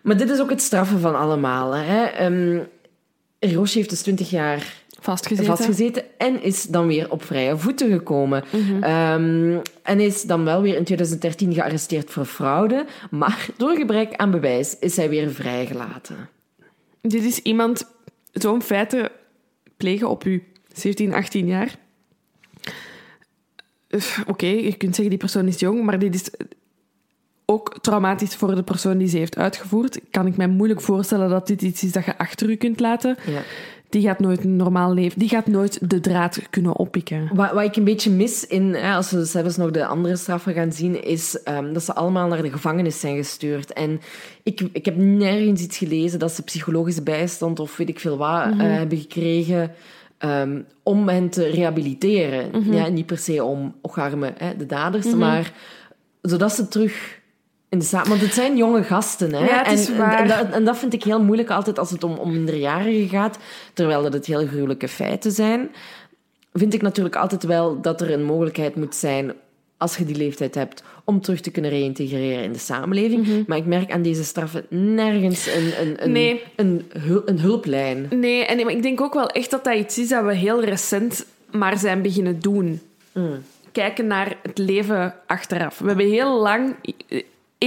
Maar dit is ook het straffen van allemaal. Hè. Ehm, Hiroshi heeft dus 20 jaar Vastgezeten. vastgezeten en is dan weer op vrije voeten gekomen. Ehm, en is dan wel weer in 2013 gearresteerd voor fraude, maar door gebrek aan bewijs is hij weer vrijgelaten. Dit is iemand zo'n feiten plegen op u 17, 18 jaar. Oké, je kunt zeggen die persoon is jong, maar dit is ook traumatisch voor de persoon die ze heeft uitgevoerd. Kan ik mij moeilijk voorstellen dat dit iets is dat je achter u kunt laten. Ja. Die gaat nooit een normaal leven, die gaat nooit de draad kunnen oppikken. Wat, wat ik een beetje mis in, hè, als we zelfs nog de andere straffen gaan zien, is ehm, dat ze allemaal naar de gevangenis zijn gestuurd. En ik, ik heb nergens iets gelezen dat ze psychologische bijstand of weet ik veel wat eh, hebben gekregen ehm, om hen te rehabiliteren. ja, niet per se om ocharmen, hè, de daders, maar zodat ze terug in de. Want het zijn jonge gasten, hè. Ja, het is en, waar. En, dat, en dat vind ik heel moeilijk altijd als het om, om minderjarigen gaat, terwijl dat het heel gruwelijke feiten zijn vind ik natuurlijk altijd wel dat er een mogelijkheid moet zijn, als je die leeftijd hebt, om terug te kunnen reïntegreren in de samenleving. Maar ik merk aan deze straffen nergens een, een, een, Nee. een, hul- een hulplijn. Nee, en ik denk ook wel echt dat dat iets is dat we heel recent maar zijn beginnen doen. Kijken naar het leven achteraf. We hebben heel lang,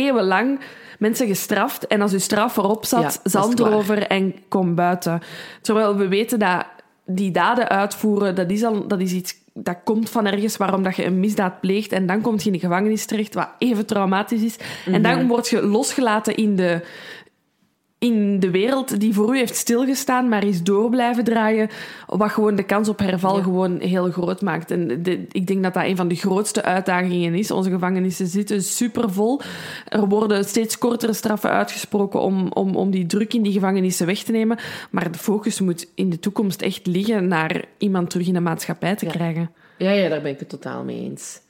eeuwenlang, mensen gestraft. En als uw straf erop zat, zand erover en kom buiten. Terwijl we weten dat die daden uitvoeren, dat is, al, dat is iets dat komt van ergens waarom dat je een misdaad pleegt. En dan kom je in de gevangenis terecht, wat even traumatisch is. En dan word je losgelaten in de, in de wereld die voor u heeft stilgestaan, maar is door blijven draaien, wat gewoon de kans op herval Ja. gewoon heel groot maakt. En de- ik denk dat dat een van de grootste uitdagingen is. Onze gevangenissen zitten supervol. Er worden steeds kortere straffen uitgesproken om, om, om die druk in die gevangenissen weg te nemen. Maar de focus moet in de toekomst echt liggen naar iemand terug in de maatschappij te krijgen. Ja, ja, daar ben ik het totaal mee eens.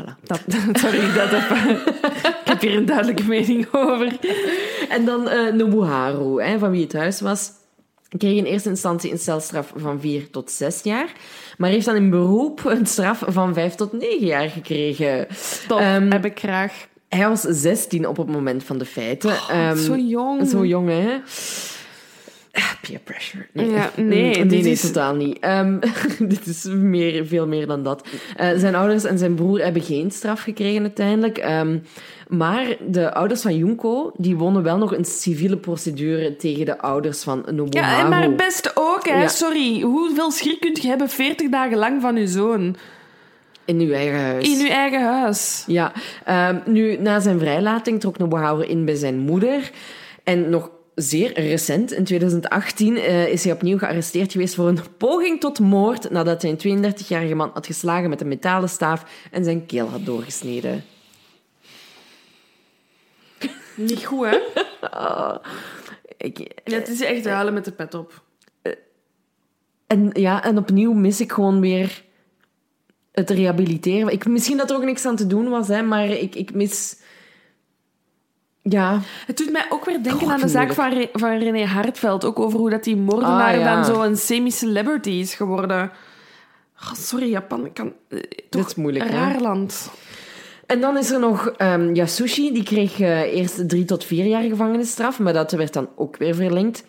Voilà. Dat, sorry, dat even. ik heb hier een duidelijke mening over. En dan eh Nobuharu, hè, van wie het huis was, kreeg in eerste instantie een celstraf van 4 tot 6 jaar, maar heeft dan in beroep een straf van 5 tot 9 jaar gekregen. Dat Ehm, heb ik graag. Hij was 16 op het moment van de feiten. Ehm, zo jong. Zo jong, hè? Ah, Peer pressure. Nee, Ja, nee, Mm, nee, dit nee, is- totaal niet. Ehm, dit is meer, veel meer dan dat. Eh, zijn ouders en zijn broer hebben geen straf gekregen uiteindelijk. Ehm, maar de ouders van Junko, die wonnen wel nog een civiele procedure tegen de ouders van Nobuharu. Ja, en maar het beste ook, hè. Ja. Sorry. Hoeveel schrik kunt je hebben 40 dagen lang van je zoon? In uw eigen huis. In je eigen huis. Ja, ehm, nu na zijn vrijlating trok Nobuharu in bij zijn moeder. En nog zeer recent, in 2018, eh, is hij opnieuw gearresteerd geweest voor een poging tot moord nadat hij een 32-jarige man had geslagen met een metalen staaf en zijn keel had doorgesneden. Niet goed, hè? Ik, Ja, het is echt huilen met de pet op. en, ja, en opnieuw mis ik gewoon weer het rehabiliteren. Ik, misschien dat er ook niks aan te doen was, hè, maar ik, ik mis... Ja, Het doet mij ook weer denken aan de zaak van, Re- van René Hartveld. Ook over hoe dat die moordenaar Ah, ja. dan zo een semi-celebrity is geworden. Oh, sorry, Japan kan... eh, toch is moeilijk, een hè? raar land. En dan is er nog ehm, Yasushi, die kreeg eh, eerst drie tot vier jaar gevangenisstraf, maar dat werd dan ook weer verlengd.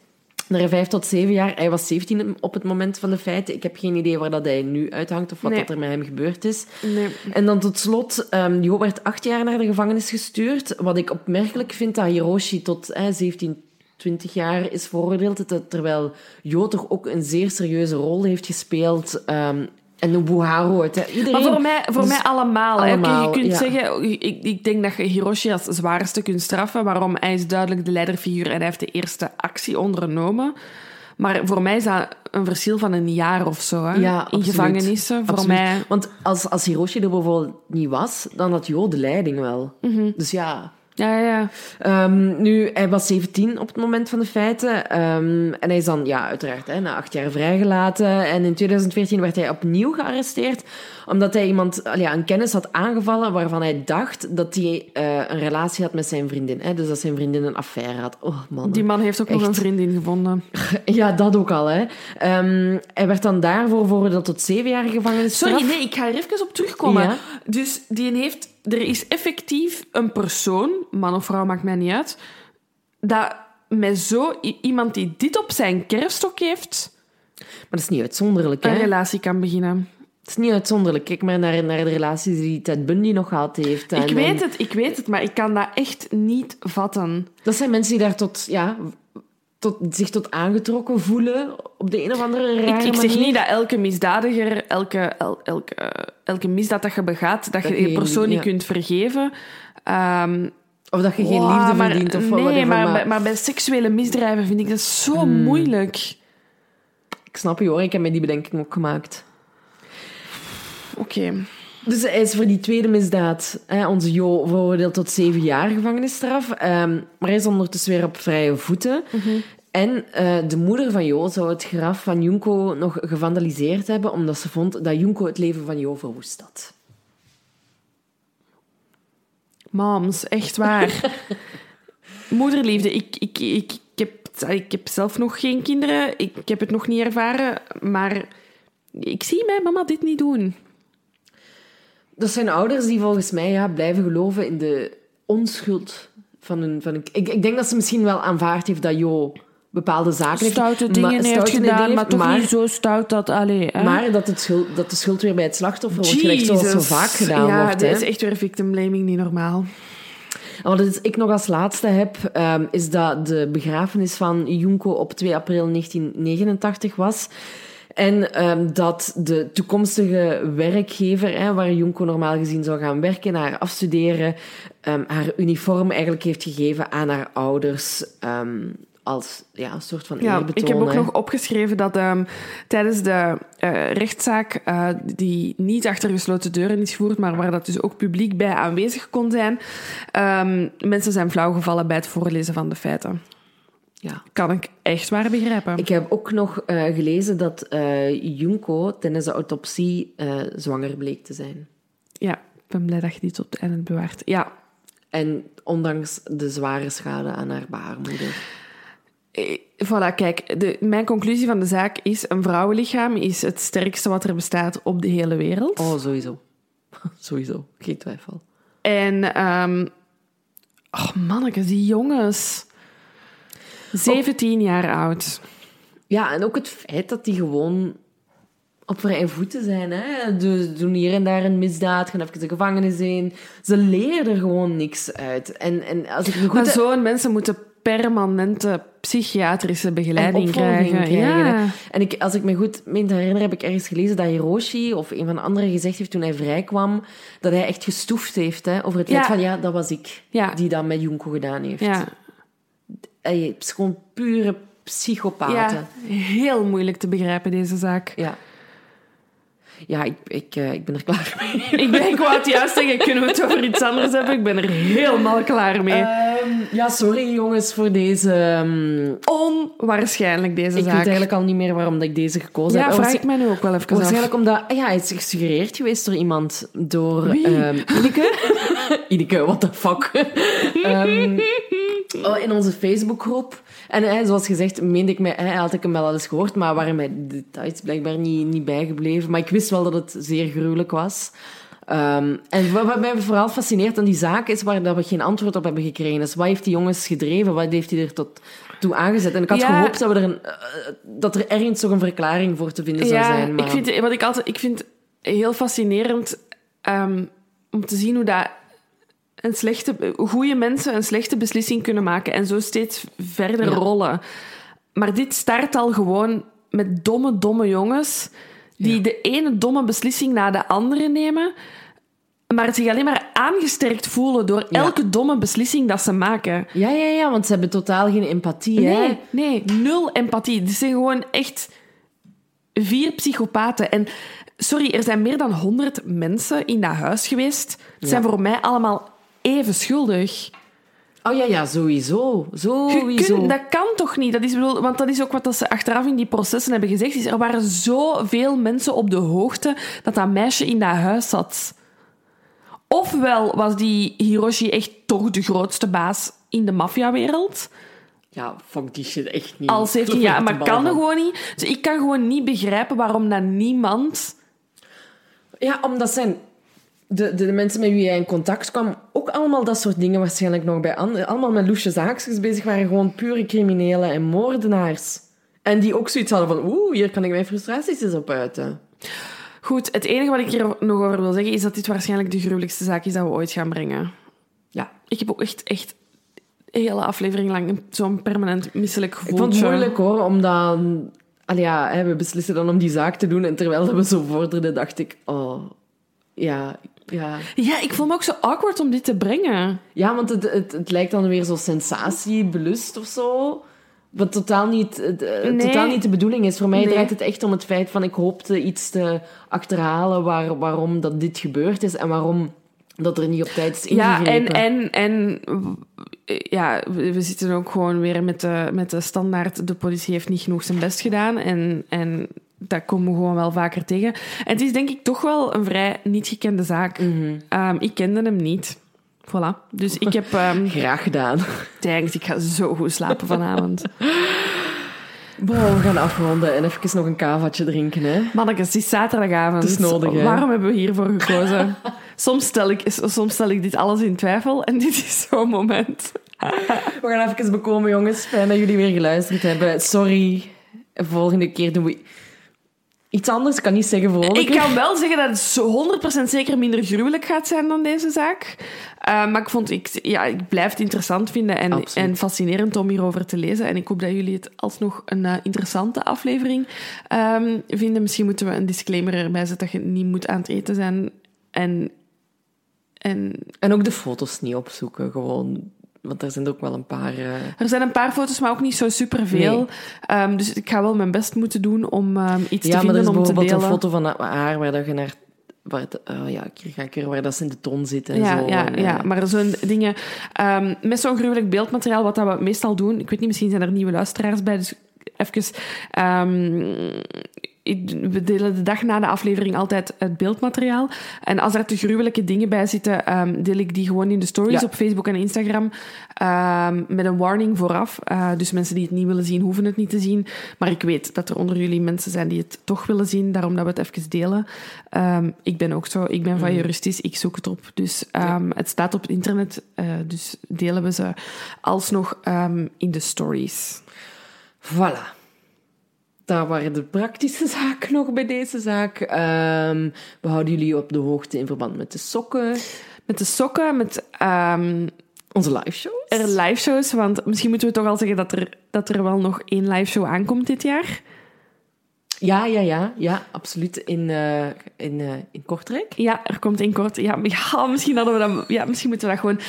Naar vijf tot zeven jaar. Hij was 17 op het moment van de feiten. Ik heb geen idee waar dat hij nu uithangt of wat Nee. dat er met hem gebeurd is. Nee. En dan tot slot, ehm Jo werd acht jaar naar de gevangenis gestuurd. Wat ik opmerkelijk vind dat Hiroshi tot eh, 17, 20 jaar is veroordeeld. Terwijl Jo toch ook een zeer serieuze rol heeft gespeeld. ehm, en Nobuharu. Het, hè. Iedereen... Maar voor mij, voor Dus mij allemaal. hè. Oké, allemaal, je kunt ja. zeggen, ik, ik denk dat je Hiroshi als zwaarste kunt straffen. Waarom? Hij is duidelijk de leiderfiguur en hij heeft de eerste actie ondernomen. Maar voor mij is dat een verschil van een jaar of zo. Hè? Ja, In absoluut. gevangenissen. Voor Absoluut. mij. Want als, als Hiroshi er bijvoorbeeld niet was, dan had Jo de leiding wel. Mhm. Dus ja... Ja, ja. Ehm, nu, hij was 17 op het moment van de feiten. Ehm, en hij is dan, ja, uiteraard, hè, na acht jaar vrijgelaten. En in 2014 werd hij opnieuw gearresteerd. Omdat hij iemand, ja, een kennis had aangevallen waarvan hij dacht dat hij eh, een relatie had met zijn vriendin. Hè? Dus dat zijn vriendin een affaire had. Oh, man. Die man heeft ook nog een vriendin gevonden. Ja, dat ook al, hè. Ehm, hij werd dan daarvoor veroordeeld tot zeven jaar gevangenisstraf. Sorry, nee, ik ga er even op terugkomen. Ja. Dus die heeft, er is effectief een persoon, man of vrouw, maakt mij niet uit, dat met zo iemand die dit op zijn kerfstok heeft, Maar dat is niet uitzonderlijk, hè. een relatie kan beginnen. Het is niet uitzonderlijk. Kijk maar naar, naar de relaties die Ted Bundy nog gehad heeft. En- ik weet het, ik weet het, maar ik kan dat echt niet vatten. Dat zijn mensen die daar tot, ja, tot, zich tot aangetrokken voelen op de een of andere rare Ik, ik manier. zeg niet dat elke misdadiger, elke, el- elke, elke misdaad dat je begaat, dat, Dat je je die persoon niet ja. kunt vergeven. Ehm, Of dat je geen wow, liefde maar- verdient of Nee, whatever. maar, maar bij- maar bij seksuele misdrijven vind ik dat zo Hmm. moeilijk. Ik snap je hoor, ik heb mij die bedenking ook gemaakt. Oké. Dus hij is voor die tweede misdaad, hè, onze Jo, veroordeeld tot zeven jaar gevangenisstraf. Ehm, maar hij is ondertussen weer op vrije voeten. En eh, de moeder van Jo zou het graf van Junko nog gevandaliseerd hebben, omdat ze vond dat Junko het leven van Jo verwoest had. Moms, echt waar. Moederliefde, ik, ik, ik, ik, heb, ik heb zelf nog geen kinderen. Ik, ik heb het nog niet ervaren. Maar ik zie mijn mama dit niet doen. Dat zijn ouders die volgens mij ja, blijven geloven in de onschuld van hun... Van hun ik, ik denk dat ze misschien wel aanvaard heeft dat Jo bepaalde zaken heeft... Stoute ma- dingen heeft stoute gedaan, dingen maar heeft, toch maar, niet zo stout dat... Allee, hè? Maar dat, het schuld, dat de schuld weer bij het slachtoffer wordt gelegd, zoals zo vaak gedaan ja, wordt. dit hè. is echt weer victim blaming, niet normaal. En wat ik nog als laatste heb, ehm, is dat de begrafenis van Junko op 2 april 1989 was. En ehm, dat de toekomstige werkgever, hè, waar Junko normaal gezien zou gaan werken, haar afstuderen, ehm, haar uniform eigenlijk heeft gegeven aan haar ouders. ehm, als ja, een soort van Ja, ik heb ook nog opgeschreven dat tijdens de eh, rechtszaak, eh, die niet achter gesloten deuren is gevoerd, maar waar dat dus ook publiek bij aanwezig kon zijn, mensen zijn flauwgevallen bij het voorlezen van de feiten. Ja. Kan ik echt waar begrijpen. Ik heb ook nog eh, gelezen dat eh, Junko tijdens de autopsie eh, zwanger bleek te zijn. Ja, ik ben blij dat je die tot het einde bewaart. Ja, En ondanks de zware schade aan haar baarmoeder. Voilà, kijk, de, mijn conclusie van de zaak is: een vrouwenlichaam is het sterkste wat er bestaat op de hele wereld. Oh, sowieso. sowieso, geen twijfel. En, ehm oh mannetjes, die jongens. 17 jaar oud. Ja, en ook het feit dat die gewoon op vrije voeten zijn. Hè? Ze doen hier en daar een misdaad, gaan even de gevangenis in. Ze leren er gewoon niks uit. En, en als ik goed... Maar zo'n mensen moeten permanente psychiatrische begeleiding krijgen. krijgen, ja. hè. En ik, als ik me goed meen te herinneren, heb ik ergens gelezen dat Hiroshi of een van de anderen gezegd heeft toen hij vrijkwam, dat hij echt gestoefd heeft hè, over het feit Ja. van ja, dat was ik Ja. die dat met Junko gedaan heeft. Ja. Hij is gewoon pure psychopaten. ja, heel moeilijk te begrijpen, deze zaak. Ja. Ja, ik, ik, eh, ik ben er klaar mee. Ik ben gewoon het juist zeggen, kunnen we het over iets anders hebben? Ik ben er helemaal klaar mee. Ehm, ja, sorry jongens voor deze... ehm, Onwaarschijnlijk, deze ik zaak. weet eigenlijk al niet meer waarom dat ik deze gekozen ja, heb. vraag ik mij nu ook wel even af. Waarschijnlijk omdat... ah Ja, hij is gesuggereerd geweest door iemand. Door... Ehm, Ineke. Ineke, what the fuck. Oh, in onze Facebookgroep. En zoals gezegd, meende ik mij, eh, had ik hem wel al eens gehoord, maar waren mij de details blijkbaar niet, niet bijgebleven. Maar ik wist wel dat het zeer gruwelijk was. Ehm, en wat, mij vooral fascineert aan die zaak is waar dat we geen antwoord op hebben gekregen. Dus wat heeft die jongens gedreven? Wat heeft hij er tot toe aangezet? En ik had Ja. gehoopt dat, we er een, eh, dat er ergens toch een verklaring voor te vinden zou zijn. Maar... ik vind, wat ik altijd, ik vind heel fascinerend ehm, om te zien hoe dat een slechte, goede mensen een slechte beslissing kunnen maken en zo steeds verder Ja. rollen. Maar dit start al gewoon met domme, domme jongens die Ja. de ene domme beslissing na de andere nemen, maar zich alleen maar aangesterkt voelen door Ja. elke domme beslissing dat ze maken. Ja, ja, ja, want ze hebben totaal geen empathie. Hè? Nee, nee, nul empathie. Dit zijn gewoon echt vier psychopaten. En sorry, er zijn meer dan honderd mensen in dat huis geweest. Het zijn voor mij allemaal even schuldig. Oh ja, ja, sowieso. Sowieso. kunt- dat kan toch niet? Dat is, bedoel, want dat is ook wat dat ze achteraf in die processen hebben gezegd. Is, er waren zoveel mensen op de hoogte dat dat meisje in dat huis zat. Ofwel was die Hiroshi echt toch de grootste baas in de maffiawereld. Ja, fuck die shit echt niet. Al 17 Geloof jaar, er maar kan van. gewoon niet. Dus ik kan gewoon niet begrijpen waarom dat niemand... Ja, omdat zijn de, de, de mensen met wie hij in contact kwam ook allemaal dat soort dingen waarschijnlijk nog bij anderen. Allemaal met loesje zaakjes bezig waren. Gewoon pure criminelen en moordenaars. En die ook zoiets hadden van... Oeh, hier kan ik mijn frustraties eens op uiten. Goed, het enige wat ik hier nog over wil zeggen is dat dit waarschijnlijk de gruwelijkste zaak is dat we ooit gaan brengen. Ja. Ik heb ook echt, echt een hele aflevering lang zo'n permanent misselijk gevoel. Ik vond het moeilijk hoor, omdat... Allee, ja, we beslissen dan om die zaak te doen. En terwijl we zo vorderden, dacht ik... Oh, ja, ja... Ja, ik vond me ook zo awkward om dit te brengen. Ja, want het, het, het lijkt dan weer zo sensatiebelust of zo. Wat totaal niet, het, eh, Nee. totaal niet de bedoeling is. Voor mij Nee. draait het echt om het feit van... Ik hoopte iets te achterhalen waar, waarom dat dit gebeurd is. En waarom dat er niet op tijd is Ja, en, ingegrepen. en, en ja, we we zitten ook gewoon weer met de, met de standaard... De politie heeft niet genoeg zijn best gedaan. En, en dat komen we gewoon wel vaker tegen. En het is denk ik toch wel een vrij niet gekende zaak. Mhm. Ehm, ik kende hem niet. Voilà. Dus ik heb... ehm Graag gedaan. thanks, ik ga zo goed slapen vanavond. We gaan afronden en even nog een kavaatje drinken, hè. Mannekes, het is zaterdagavond. Het is nodig, hè? Waarom hebben we hiervoor gekozen? soms, stel ik, soms stel ik dit alles in twijfel en dit is zo'n moment. We gaan even bekomen, jongens. Fijn dat jullie weer geluisterd hebben. Sorry. Volgende keer doen we iets anders. Ik kan niet zeggen vrolijker. Ik kan wel zeggen dat het zo 100% zeker minder gruwelijk gaat zijn dan deze zaak. Uh, maar ik, vond, ik, ja, ik blijf het interessant vinden en, Absoluut. en fascinerend om hierover te lezen. En ik hoop dat jullie het alsnog een uh, interessante aflevering um, vinden. Misschien moeten we een disclaimer erbij zetten dat je niet moet aan het eten zijn. En, en... en ook de foto's niet opzoeken, gewoon... Want er zijn er ook wel een paar... Uh... Er zijn een paar foto's, maar ook niet zo superveel. Nee. Um, dus ik ga wel mijn best moeten doen om um, iets ja, te vinden om te delen. Ja, maar er is bijvoorbeeld een foto van haar waar dat je naar... Waar oh ja, hier ga ik weer waar dat ze in de ton zitten en ja, zo. Ja, en, ja, maar zo'n dingen... Um, met zo'n gruwelijk beeldmateriaal, wat dat we meestal doen... Ik weet niet, misschien zijn er nieuwe luisteraars bij, dus even... Um, we delen de dag na de aflevering altijd het beeldmateriaal. En als er te gruwelijke dingen bij zitten, um, deel ik die gewoon in de stories ja. op Facebook en Instagram. Um, met een warning vooraf. Uh, dus mensen die het niet willen zien, hoeven het niet te zien. Maar ik weet dat er onder jullie mensen zijn die het toch willen zien. Daarom dat we het even delen. Um, ik ben ook zo. Ik ben van juristisch. Ik zoek het op. Dus ja. het staat op het internet. Uh, dus delen we ze alsnog in de stories. Voilà daar waren de praktische zaken nog bij deze zaak. Um, we houden jullie op de hoogte in verband met de sokken. Met de sokken, met... Um, Onze live shows. Er live shows, want misschien moeten we toch al zeggen dat er, dat er wel nog één live show aankomt dit jaar. Ja, ja, ja, ja, absoluut. In, uh, in, uh, in Kortrijk. Ja, er komt in kort. Ja, ja, misschien hadden we dat. Ja, misschien moeten we dat gewoon.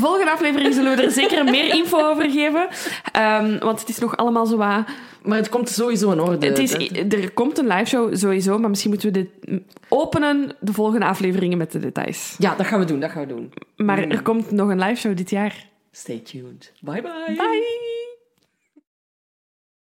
Volgende aflevering zullen we er zeker meer info over geven. Um, want het is nog allemaal zo wat. Maar het komt sowieso in orde. Het is, er komt een live show sowieso, maar misschien moeten we dit openen de volgende afleveringen met de details. Ja, dat gaan we doen, dat gaan we doen. Maar mm. er komt nog een live show dit jaar. Stay tuned. Bye bye. Bye.